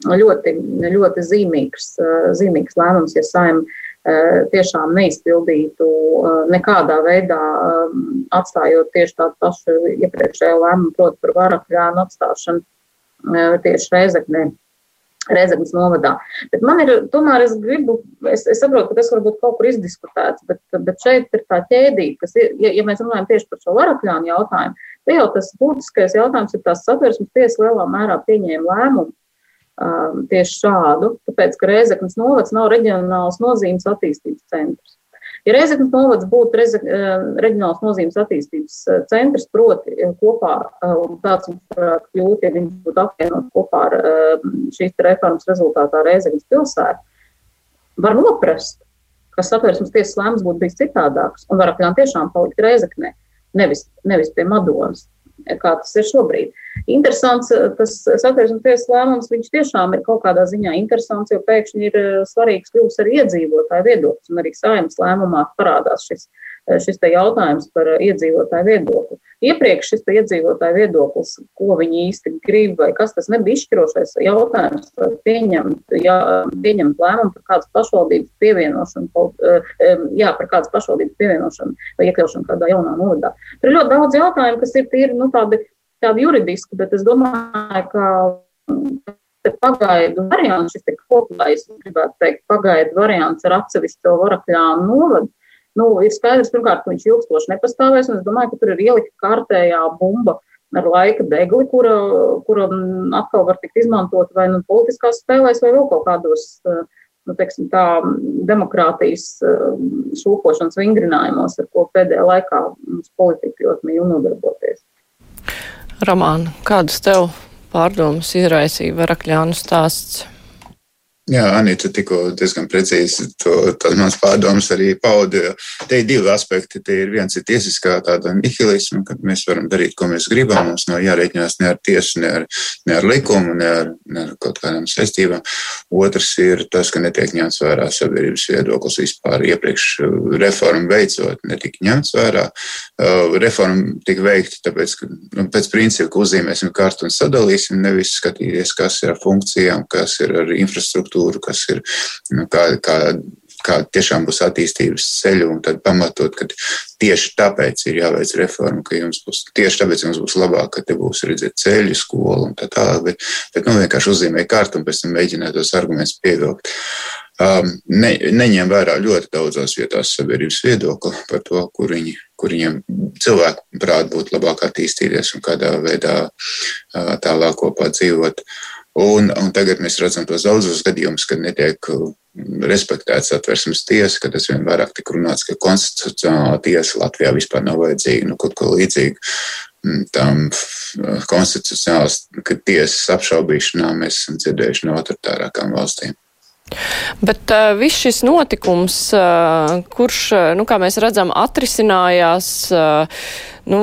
ļoti, ļoti zīmīgs, zīmīgs lēmums, ja saim Eh, tiešām neizpildītu eh, nekādā veidā, eh, atstājot tieši tādu pašu iepriekšējo lēmumu, proti par varakļānu atstāšanu tieši Reizeknē. Reizeknas novadā. Bet man ir, tomēr es gribu, es, es saprotu, ka tas varbūt kaut kur izdiskutēts, bet, bet šeit ir tā ķēdīte, kas ir, ja, ja mēs runājam tieši par šo varakļānu jautājumu, te jau tas būtiskais jautājums ir tās satversmes tiesa lielā mērā pieņēma lēmumu um, tieši šādu, tāpēc, ka Reizeknas novads nav reģionāls nozīmes attīstības centrs. Ja Reizeknas novads būtu reze, uh, reģionāls nozīmes attīstības uh, centrs, proti uh, kopā, un tāds varētu kļūt, ja viņš būtu apvienot kopā ar šīs reformas rezultātā Reizeknas pilsētu, var noprast, ka satversmes tiesas lēmums būtu bijis citādāks un varakļām tiešām palikt Reizeknē, nevis, nevis pie Madonas kā tas ir šobrīd. Interesants tas satversmes tiesas lēmums, viņš tiešām ir kaut kādā ziņā interesants, jo pēkšņi ir eh, svarīgs kļūst arī iedzīvotāju viedoklis, un arī saimnes lēmumā parādās šis, eh, šis jautājums par eh, iedzīvotāju viedokli. Iepriekš šis iedzīvotāju viedoklis, ko viņi īsti grib, vai kas tas nebija izšķirošais jautājums, pieņemt, jā, pieņemt lēmumu par kādas pašvaldības pievienošanu, jā, par kādas pašvaldības pievienošanu vai iekļaušanu kādā jaunā novadā. Tur ir ļoti daudz jautājumu, kas ir tīri, nu, tādi, tādi juridiski, bet es domāju, ka pagaidu variants, šis kopējais, gribētu teikt, pagaidu variants ar atsevišķo varakļānu novadu, nu, ir skaidrs, pirmkārt, ka viņš ilgstoši nepastāvēs, un es domāju, ka tur ir ielikta kārtējā bumba ar laika degli, kura, kura atkal var tikt izmantot vai nu politiskās spēlēs, vai vēl kaut kādos, nu, teiksim, tā demokrātijas šūpošanas vingrinājumos, ar ko pēdējā laikā mums politika ļoti mīl nodarboties. Romāna, kādas tev pārdomas izraisīja Varakļānu stāsts? Jā, Anita tikko diezgan precīzi to, tās manas pārdomas arī pauda. Te ir divi aspekti. Te ir viens ir tiesiskā tāda nihilisma, kad mēs varam darīt, ko mēs gribam. Mums nav jārēķinās ne ar tiesu, ne ar, ne ar likumu, ne ar, ne ar kaut kādām saistībām. Otrs ir tas, ka netiek ņemts vērā sabiedrības viedoklis vispār iepriekš reformu veicot, netika ņemts vērā. Uh, reforma tika veikta tāpēc, ka nu, pēc principa, ka uzzīmēsim kartu un sadalīsim, nevis skatīties, kas ir ar funkcijām, kas ir ar infrastruktūru infrastruktūru, kas ir nu, kā, kā, kā tiešām būs attīstības ceļi, un tad pamatot, ka tieši tāpēc ir jāveic reforma, ka jums būs tieši tāpēc jums būs labāk, ka te būs redzēt ceļu, skola un tā tālāk, bet, bet nu, vienkārši uzzīmē kārtu un pēc tam mēģināt tos argumentus pievilkt. Um, ne, neņem vērā ļoti daudzās vietās sabiedrības viedokli par to, kur, viņi, kur viņiem cilvēku prāt būtu labāk attīstīties un kādā veidā uh, tālāk kopā dzīvot. Uh, Un, un tagad mēs redzam tos daudzos gadījumus, kad netiek uh, respektēts atversmes tiesa, ka tas vien vairāk tik runāts, ka konstitucionālā tiesa Latvijā vispār nav vajadzīga, nu kaut ko līdzīgu. Mm, tam uh, konstitucionālās tiesas apšaubīšanā mēs esam dzirdējuši no autoritārākām valstīm. Bet uh, viss šis notikums, uh, kurš, uh, nu, kā mēs redzam, atrisinājās, uh, nu,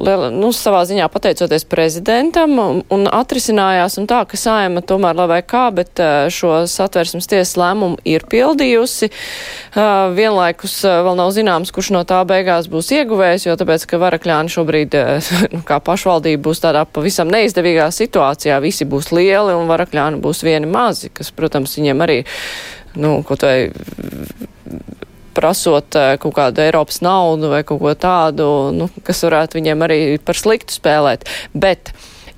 liela, nu, savā ziņā pateicoties prezidentam, un, un atrisinājās un tā, ka saima tomēr, lai vai kā, bet šo satversmes tiesas lēmumu ir pildījusi. Vienlaikus vēl nav zināms, kurš no tā beigās būs ieguvējis, jo tāpēc, ka Varakļāni šobrīd, *laughs* nu, kā pašvaldība, būs tādā pavisam neizdevīgā situācijā. Visi būs lieli un Varakļāni būs vieni mazi, kas, protams, viņiem arī, nu, kaut vai prasot eh, kaut kādu Eiropas naudu vai kaut ko tādu, nu, kas varētu viņiem arī par sliktu spēlēt. Bet,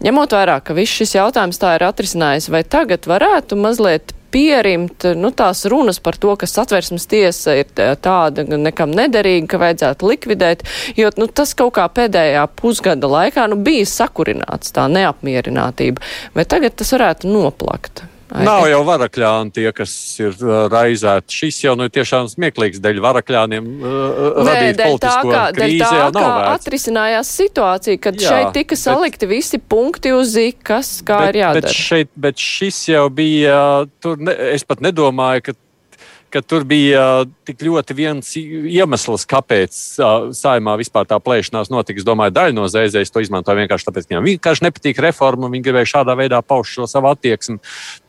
ņemot vērā, ka viss šis jautājums tā ir atrisinājis, vai tagad varētu mazliet pierimt nu, tās runas par to, ka satversmes tiesa ir tāda nekam nederīga, ka vajadzētu likvidēt, jo nu, tas kaut kā pēdējā pusgada laikā nu, bija sakurināts tā neapmierinātība, vai tagad tas varētu noplakt? Nav jau varakļāni tie, kas ir uh, raizēti. Šis jau nu, ir tiešām smieklīgs dēļ varakļāniem uh, radīt Nē, politisko tā, kā, krīzi. Tā, jau nav vērts. atrisinājās situācija, kad Jā, šeit tika salikti bet, visi punkti uz ī, kas kā bet, ir jādara. Bet, šeit, bet šis jau bija, tur ne, es pat nedomāju, ka ka tur bija tik ļoti viens iemesls, kāpēc uh, saimā vispār tā plēšanās notika. Es domāju, daļa no zēzēs to izmantoja vienkārši tāpēc, ka viņiem vienkārši nepatīk reforma, viņi gribēja šādā veidā paust šo savu attieksmi.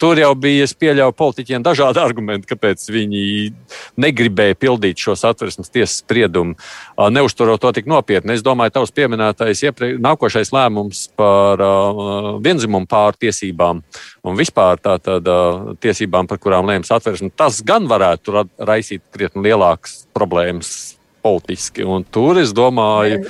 Tur jau bija, es pieļauju politiķiem dažādi *laughs* argumenti, kāpēc viņi negribēja pildīt šo satversmes tiesas spriedumu, uh, neuzturot to tik nopietni. Es domāju, tavs pieminētais ieprie... nākošais lēmums par uh, vienzimumu pārtiesībām un vispār tātad uh, tiesībām, par kurām lēms atversme, tas gan varētu raisīt krietni lielākas problēmas politiski. Un tur es domāju,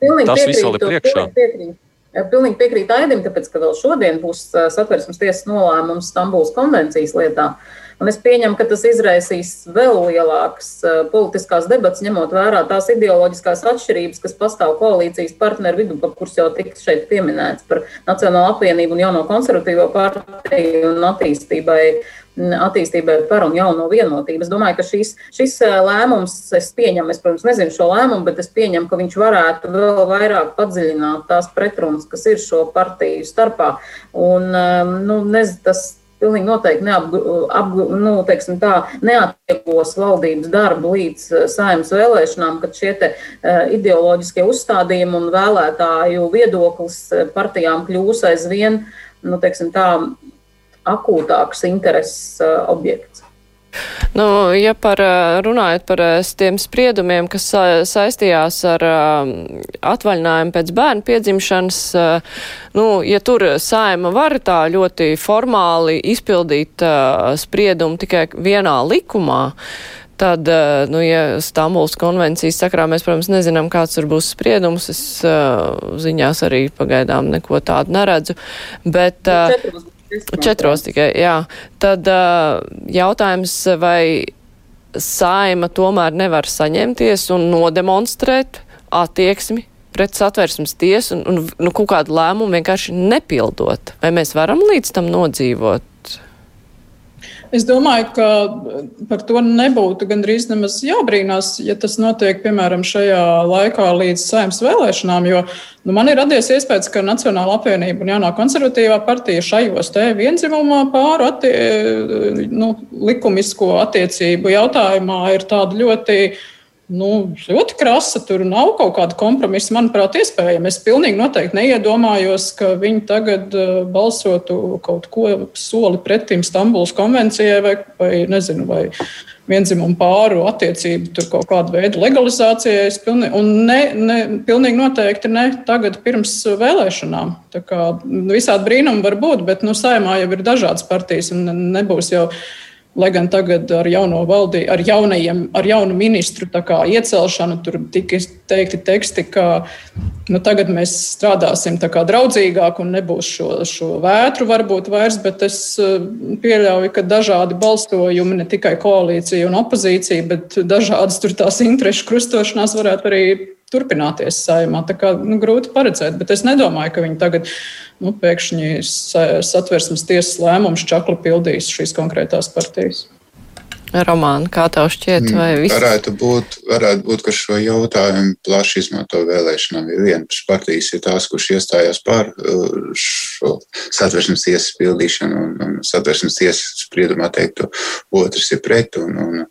domāju tas viss vēl ir priekšā. Piekrīt. Pilnīgi piekrītu Aidim, tāpēc, ka vēl šodien būs satversmes tiesas nolēmums Stambulas konvencijas lietā. Un es pieņemu, ka tas izraisīs vēl lielākas politiskās debatas, ņemot vērā tās ideoloģiskās atšķirības, kas pastāv koalīcijas partneru vidū, kuras jau tika šeit pieminētas par Nacionālo apvienību un jauno konservatīvo partiju un attīstībai attīstībai par un jauno vienotību. Es domāju, ka šis, šis lēmums, es pieņemu, es, protams, nezinu šo lēmumu, bet es pieņemu, ka viņš varētu vēl vairāk padziļināt tās pretrunas, kas ir šo partiju starpā. Un, nu, nez, tas, pilnīgi noteikti neapgu, nu, tā, neatvieglos valdības darbu līdz saimnes vēlēšanām, kad šie te, uh, ideoloģiskie uzstādījumi un vēlētāju viedoklis partijām kļūs aizvien, nu, teiksim tā, akūtāks intereses uh, objekts. Nu, ja par runājot par tiem spriedumiem, kas saistījās ar atvaļinājumu pēc bērnu piedzimšanas, nu, ja tur saima var tā ļoti formāli izpildīt spriedumu tikai vienā likumā, tad, nu, ja Stambuls konvencijas sakrā mēs, protams, nezinām, kāds tur būs spriedums, es ziņās arī pagaidām neko tādu neredzu, bet. Četros Četros tikai, jā. Tad uh, jautājums, vai saima tomēr nevar saņemties un nodemonstrēt attieksmi pret satversmes tiesu un, un nu, kaut kādu lēmumu vienkārši nepildot? Vai mēs varam līdz tam nodzīvot? Es domāju, ka par to nebūtu gandrīz nemaz jābrīnās, ja tas notiek, piemēram, šajā laikā līdz saimnes vēlēšanām, jo nu, man ir radies iespējas, ka Nacionāla apvienība un jaunā konservatīvā partija šajos te vienzimumā pāru attie, nu, likumisko attiecību jautājumā ir tāda ļoti nu, ļoti krasa. Tur nav kaut kāda kompromisa, manuprāt, iespējama. Es pilnīgi noteikti neiedomājos, ka viņi tagad uh, balsotu kaut ko soli pretim Stambulas konvencijai vai, vai nezinu. Vai vienzimumu pāru attiecību, tur kaut kādu veidu legalizācijai. Pilnīgi, un ne, ne, pilnīgi noteikti ne tagad, pirms vēlēšanām. Visādi brīnumi var būt, bet nu, saimā jau ir dažādas partijas un nebūs jau Lai gan tagad ar valdību, ar, jaunajiem, ar jaunu ministru iecelšanu tur tika teikti teksti, ka nu, tagad mēs strādāsim draudzīgāk un nebūs šo, šo vētru varbūt vairs, bet es eh, pieļauju, ka dažādi balsojumi, ne tikai koalīcija un opozīcija, bet dažādas tur tās interešu krustošanās varētu arī turpināties saimā. Tā kā nu, grūti paredzēt, bet es nedomāju, ka viņi tagad nu, pēkšņi satversmes tiesas lēmumus čakli pildīs šīs konkrētās partijas. Romāna, kā tev šķiet, vai mm, viss? Varētu būt, varētu būt, ka šo jautājumu plaši izmanto vēlēšanām, jo vienas partijas ir tās, kurš iestājās par uh, šo satversmes tiesas pildīšanu un, un satversmes tiesas spriedumu atteiktu, otrs ir pret, un, un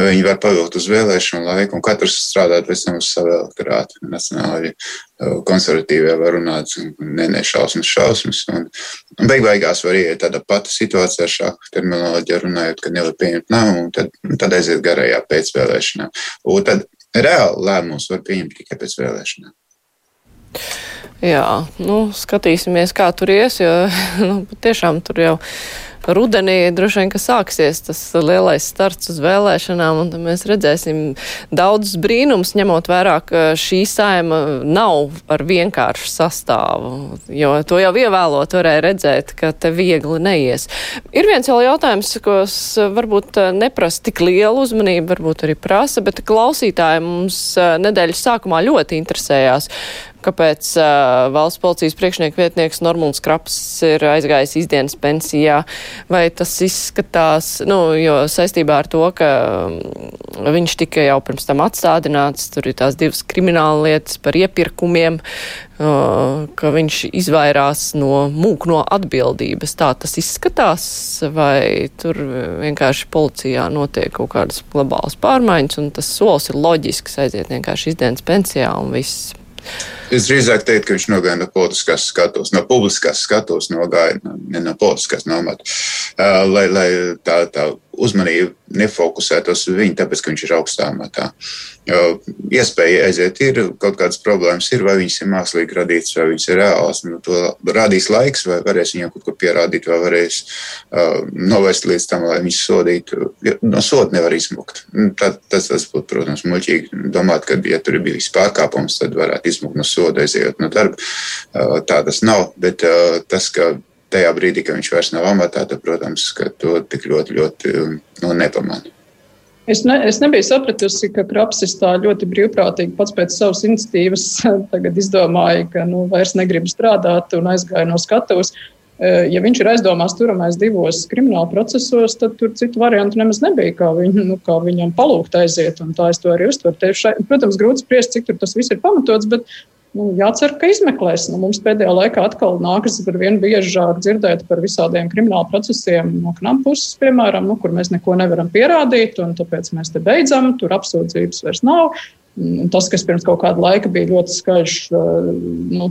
viņi var pavilkt uz vēlēšanu laiku, un katrs strādāt pēc tam uz savu elektorātu. Nacionāli konservatīvie var runāt, ne, ne šausmas, šausmas. Un, un beig beigās var iet tāda pati situācija ar šādu terminoloģiju runājot, ka nevar pieņemt lēmumu, un tad, tad aiziet garajā pēcvēlēšanā. Un tad reāli lēmumus var pieņemt tikai pēc vēlēšanām. Jā, nu, skatīsimies, kā tur ies, jo *laughs* nu, tiešām tur jau rudenī droši vien, ka sāksies tas lielais starts uz vēlēšanām, un mēs redzēsim daudz brīnums, ņemot vērā, ka šī saima nav ar vienkāršu sastāvu, jo to jau ievēlot varēja redzēt, ka te viegli neies. Ir viens vēl jautājums, kas varbūt neprasa tik lielu uzmanību, varbūt arī prasa, bet klausītāji mums nedēļas sākumā ļoti interesējās kāpēc uh, valsts policijas priekšnieka vietnieks Normons Kraps ir aizgājis izdienas pensijā. Vai tas izskatās, nu, jo saistībā ar to, ka viņš tika jau pirms tam atstādināts, tur ir tās divas krimināla lietas par iepirkumiem, uh, ka viņš izvairās no mūk no atbildības. Tā tas izskatās, vai tur vienkārši policijā notiek kaut kādas globālas pārmaiņas, un tas solis ir loģisks aiziet vienkārši izdienas pensijā un viss. Es drīzāk teiktu, ka viņš nogāja no politiskās skatuves, no publiskās skatuves, nogāja ne no politiskās nomāta. Uh, lai, lai tā, tā uzmanība nefokusētos uz viņu, tāpēc, ka viņš ir augstā matā. Iespēja aiziet, ir kaut kādas problēmas, ir, vai viņas ir mākslīgi radītas, vai viņas ir reālas. Nu, to radīs laiks, vai varēs viņam kaut ko pierādīt, vai varēs uh, novest līdz tam, lai viņus sodītu. No soda nevar izmukt. Nu, tad, tas, tas būtu, protams, muļķīgi domāt, ka, ja tur ir bijis pārkāpums, tad varētu izmukt no soda, aizejot no darba. Uh, tā tas nav, bet uh, tas, ka tajā brīdī, kad viņš vairs nav amatā, tad, protams, to tik ļoti, ļoti nu, nepamanā. Es, ne, es nebiju sapratusi, ka Krapsis tā ļoti brīvprātīgi pats pēc savas iniciatīvas *laughs* izdomāja, ka nu, vairs negrib strādāt un aizgāja no skatuves. Eh, ja viņš ir aizdomās turamais divos krimināla procesos, tad tur citu variantu nemaz nebija, kā, viņ, nu, kā viņam palūgt aiziet. Tā es to arī uztveru. Protams, grūti spriest, cik tas viss ir pamatots, bet Nu, jācer, ka izmeklēs. Nu, mums pēdējā laikā atkal nākas ar vien biežāk dzirdēt par visādiem kriminālu procesiem no knapa puses, piemēram, nu, kur mēs neko nevaram pierādīt, un tāpēc mēs te beidzam, tur apsūdzības vairs nav. Tas, kas pirms kaut kāda laika bija ļoti skaļš nu,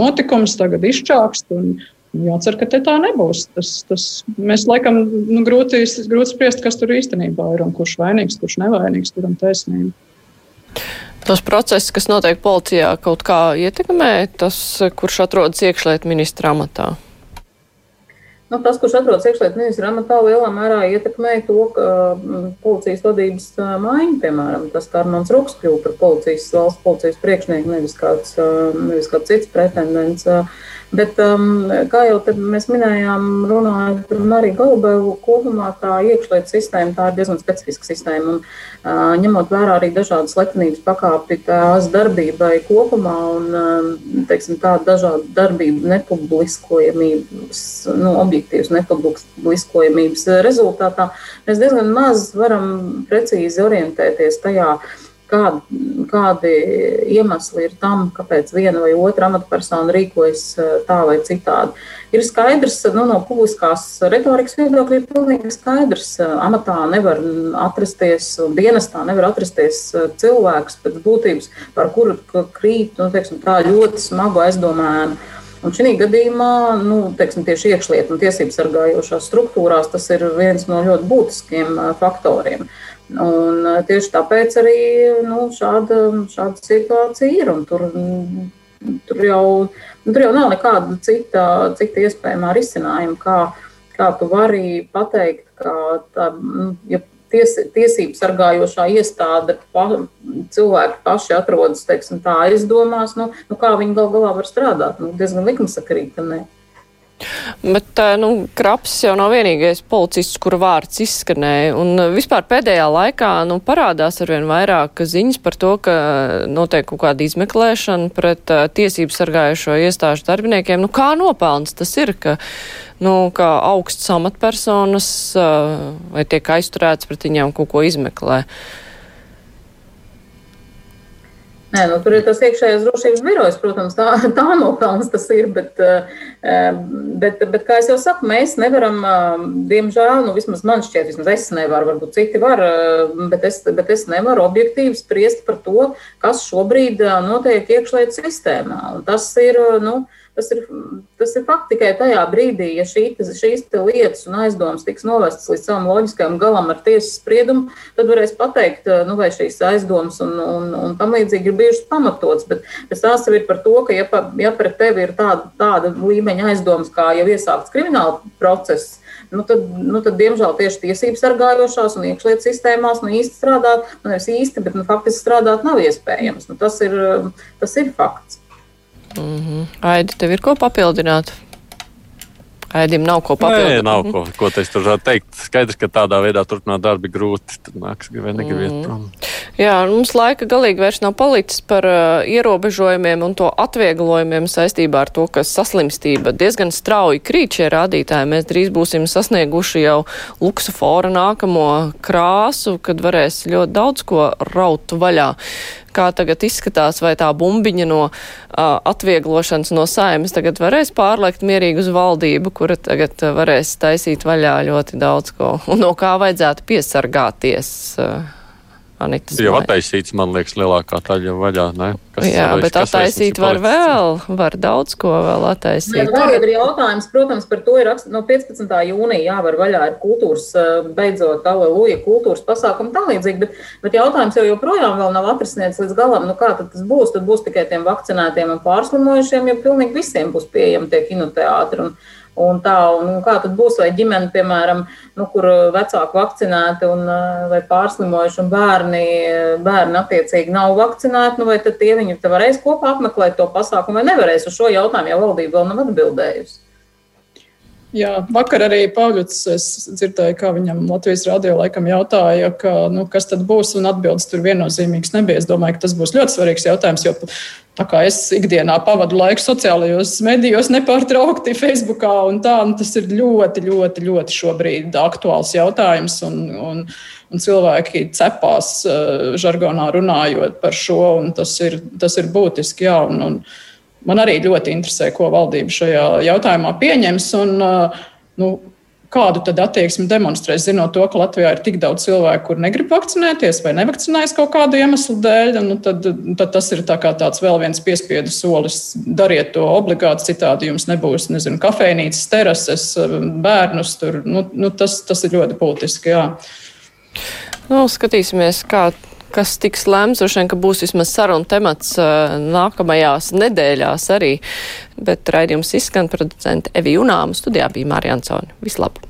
notikums, tagad izčākst. Un, Jācer, ka tā nebūs. Tas, tas, mēs laikam nu, grūti, grūti spriest, kas tur īstenībā ir un kurš vainīgs, kurš nevainīgs, turam taisnību. Tos procesus, kas notiek policijā, kaut kā ietekmē tas, kurš atrodas iekšlietu ministra amatā? Nu, tas, kurš atrodas iekšlietu ministra amatā, lielā mērā ietekmē to, ka mm, policijas vadības maiņa, piemēram, tas, ka Armāns Ruks kļuva par policijas, valsts policijas priekšnieku, nevis kāds, nevis kāds cits pretendents. Bet, um, kā jau mēs minējām, runājot arī Galbeļu kopumā, tā iekšlietu sistēma tā ir diezgan specifiska sistēma. Un, uh, ņemot vērā arī dažādas slepenības pakāpi tās darbībai kopumā un um, teiksim, tādu dažādu darbību nepubliskojamības, nu, objektīvas nepubliskojamības rezultātā, mēs diezgan maz varam precīzi orientēties tajā, uh, kādi, kādi iemesli ir tam, kāpēc viena vai otra amatpersona rīkojas eh, tā vai citādi. Ir skaidrs, nu, no publiskās retorikas viedokļa, ir pilnīgi skaidrs, ka eh, amatā nevar atrasties, dienestā nevar atrasties eh, cilvēks pēc būtības, par kuru krīt nu, teiksim, ļoti smagu aizdomēnu. Un šī gadījumā nu, teiksim, tieši iekšlietu un tiesību sargājošās struktūrās tas ir viens no ļoti būtiskiem faktoriem. Uh, Un tieši tāpēc arī nu, šāda, šāda situācija ir. Tur, tur, jau, nu, tur jau nav nekāda cita, cita iespējamā risinājuma, kā, kā tu vari pateikt, ka tā, nu, ja ties, tiesību sargājošā iestāde pa, cilvēki paši atrodas teiksim, tā aizdomās, nu, nu, kā viņi gal galā var strādāt. Nu, diezgan likumsakarīgi, ka ne. Bet nu, Kraps jau nav vienīgais policists, kura vārds izskanēja. Un vispār pēdējā laikā nu, parādās arvien vairāk ziņas par to, ka notiek kaut kāda izmeklēšana pret uh, tiesību sargājušo iestāžu darbiniekiem. Nu, kā nopelns tas ir, ka, nu, ka augsts amatpersonas uh, vai tiek aizturēts pret viņām kaut ko izmeklē? Nē, nu, tur ir tas iekšējais drošības birojs, protams, tā, *laughs* tā nopelns tas ir, bet, eh, bet, bet, kā jau saku, mēs nevaram, eh, diemžēl, nu, vismaz man šķiet, vismaz es nevaru, varbūt citi var, eh, bet es, bet es nevaru objektīvi spriest par to, kas šobrīd notiek iekšlietu sistēmā. Un tas ir, nu, Tas ir, tas ir fakts tikai tajā brīdī, ja šī, šīs lietas un aizdomas tiks novestas līdz savam loģiskajam galam ar tiesas spriedumu, tad varēs pateikt, nu, vai šīs aizdomas un, un, un tam līdzīgi ir bijušas pamatotas. Bet, bet tās jau ir par to, ka, ja, pa, ja pret tevi ir tāda, tāda līmeņa aizdomas, kā jau iesākts krimināla process, nu tad, nu tad, diemžēl, tieši tiesības sargājošās un iekšlietu sistēmās nu, īsti strādāt, nu, nevis īsti, bet nu, faktiski strādāt nav iespējams. Nu, tas, ir, tas ir fakts. Mm -hmm. Aidi, tev ir ko papildināt? Aidim nav ko papildināt. Nē, nav ko, ko es tur varētu teikt. Skaidrs, ka tādā veidā turpināt darbu ir grūti. Tad nāks gribēt negribiet mm. prom. Jā, mums laika galīgi vairs nav palicis par uh, ierobežojumiem un to atvieglojumiem saistībā ar to, ka saslimstība diezgan strauji krīt šie rādītāji. Mēs drīz būsim sasnieguši jau luksofora nākamo krāsu, kad varēs ļoti daudz ko raut vaļā kā tagad izskatās, vai tā bumbiņa no uh, atvieglošanas no saimes tagad varēs pārlekt mierīgi uz valdību, kura tagad varēs taisīt vaļā ļoti daudz ko, un no kā vajadzētu piesargāties. Uh, Anitas jau attaisīts, man liekas, lielākā daļa vaļā. Ne? Kas, Jā, vai, bet attaisīt var vēl, var daudz ko vēl attaisīt. Jā, vēl ir jautājums, protams, par to ir no 15. jūnija jāvar vaļā ir kultūras, beidzot, aleluja, kultūras pasākumu tā līdzīgi, bet, bet jautājums jau joprojām vēl nav atrisināts līdz galam. Nu, kā tad tas būs? Tad būs tikai tiem vakcinētiem un pārslimojušiem, jo pilnīgi visiem būs pieejami tie kinoteātri. Un, Un tā, un kā tad būs, vai ģimene, piemēram, nu, kur vecāki vakcinēti un, vai pārslimojuši un bērni, bērni attiecīgi nav vakcinēti, nu, vai tad tie viņi varēs kopā apmeklēt to pasākumu vai nevarēs? Uz šo jautājumu jau valdība vēl nav atbildējusi. Jā, vakar arī Pāvils, es dzirdēju, kā viņam Latvijas radio laikam jautāja, ka, nu, kas tad būs, un atbildes tur viennozīmīgs nebija. Es domāju, ka tas būs ļoti svarīgs jautājums, jo tā kā es ikdienā pavadu laiku sociālajos medijos nepārtraukti Facebookā un tā, un tas ir ļoti, ļoti, ļoti šobrīd aktuāls jautājums, un, un, un cilvēki cepās uh, žargonā runājot par šo, un tas ir, tas ir būtiski, jā, un, un, Man arī ļoti interesē, ko valdība šajā jautājumā pieņems. Un, nu, kādu tad attieksmi demonstrēs, zinot to, ka Latvijā ir tik daudz cilvēku, kur negrib vakcinēties vai nevakcinējas kaut kādu iemeslu dēļ, nu tad, tad tas ir tā tāds vēl viens piespiedu solis. Dariet to obligāti, citādi jums nebūs, nezinu, kafejnīcas, terases, bērnus tur. Nu, nu, tas, tas ir ļoti būtiski, jā. Nu, skatīsimies, kā kas tiks lēmts, droši vien, ka būs vismaz saruna temats uh, nākamajās nedēļās arī. Bet raidījums izskan producenta Evi Unāma studijā bija Mārija Ansoni. Vislabāk!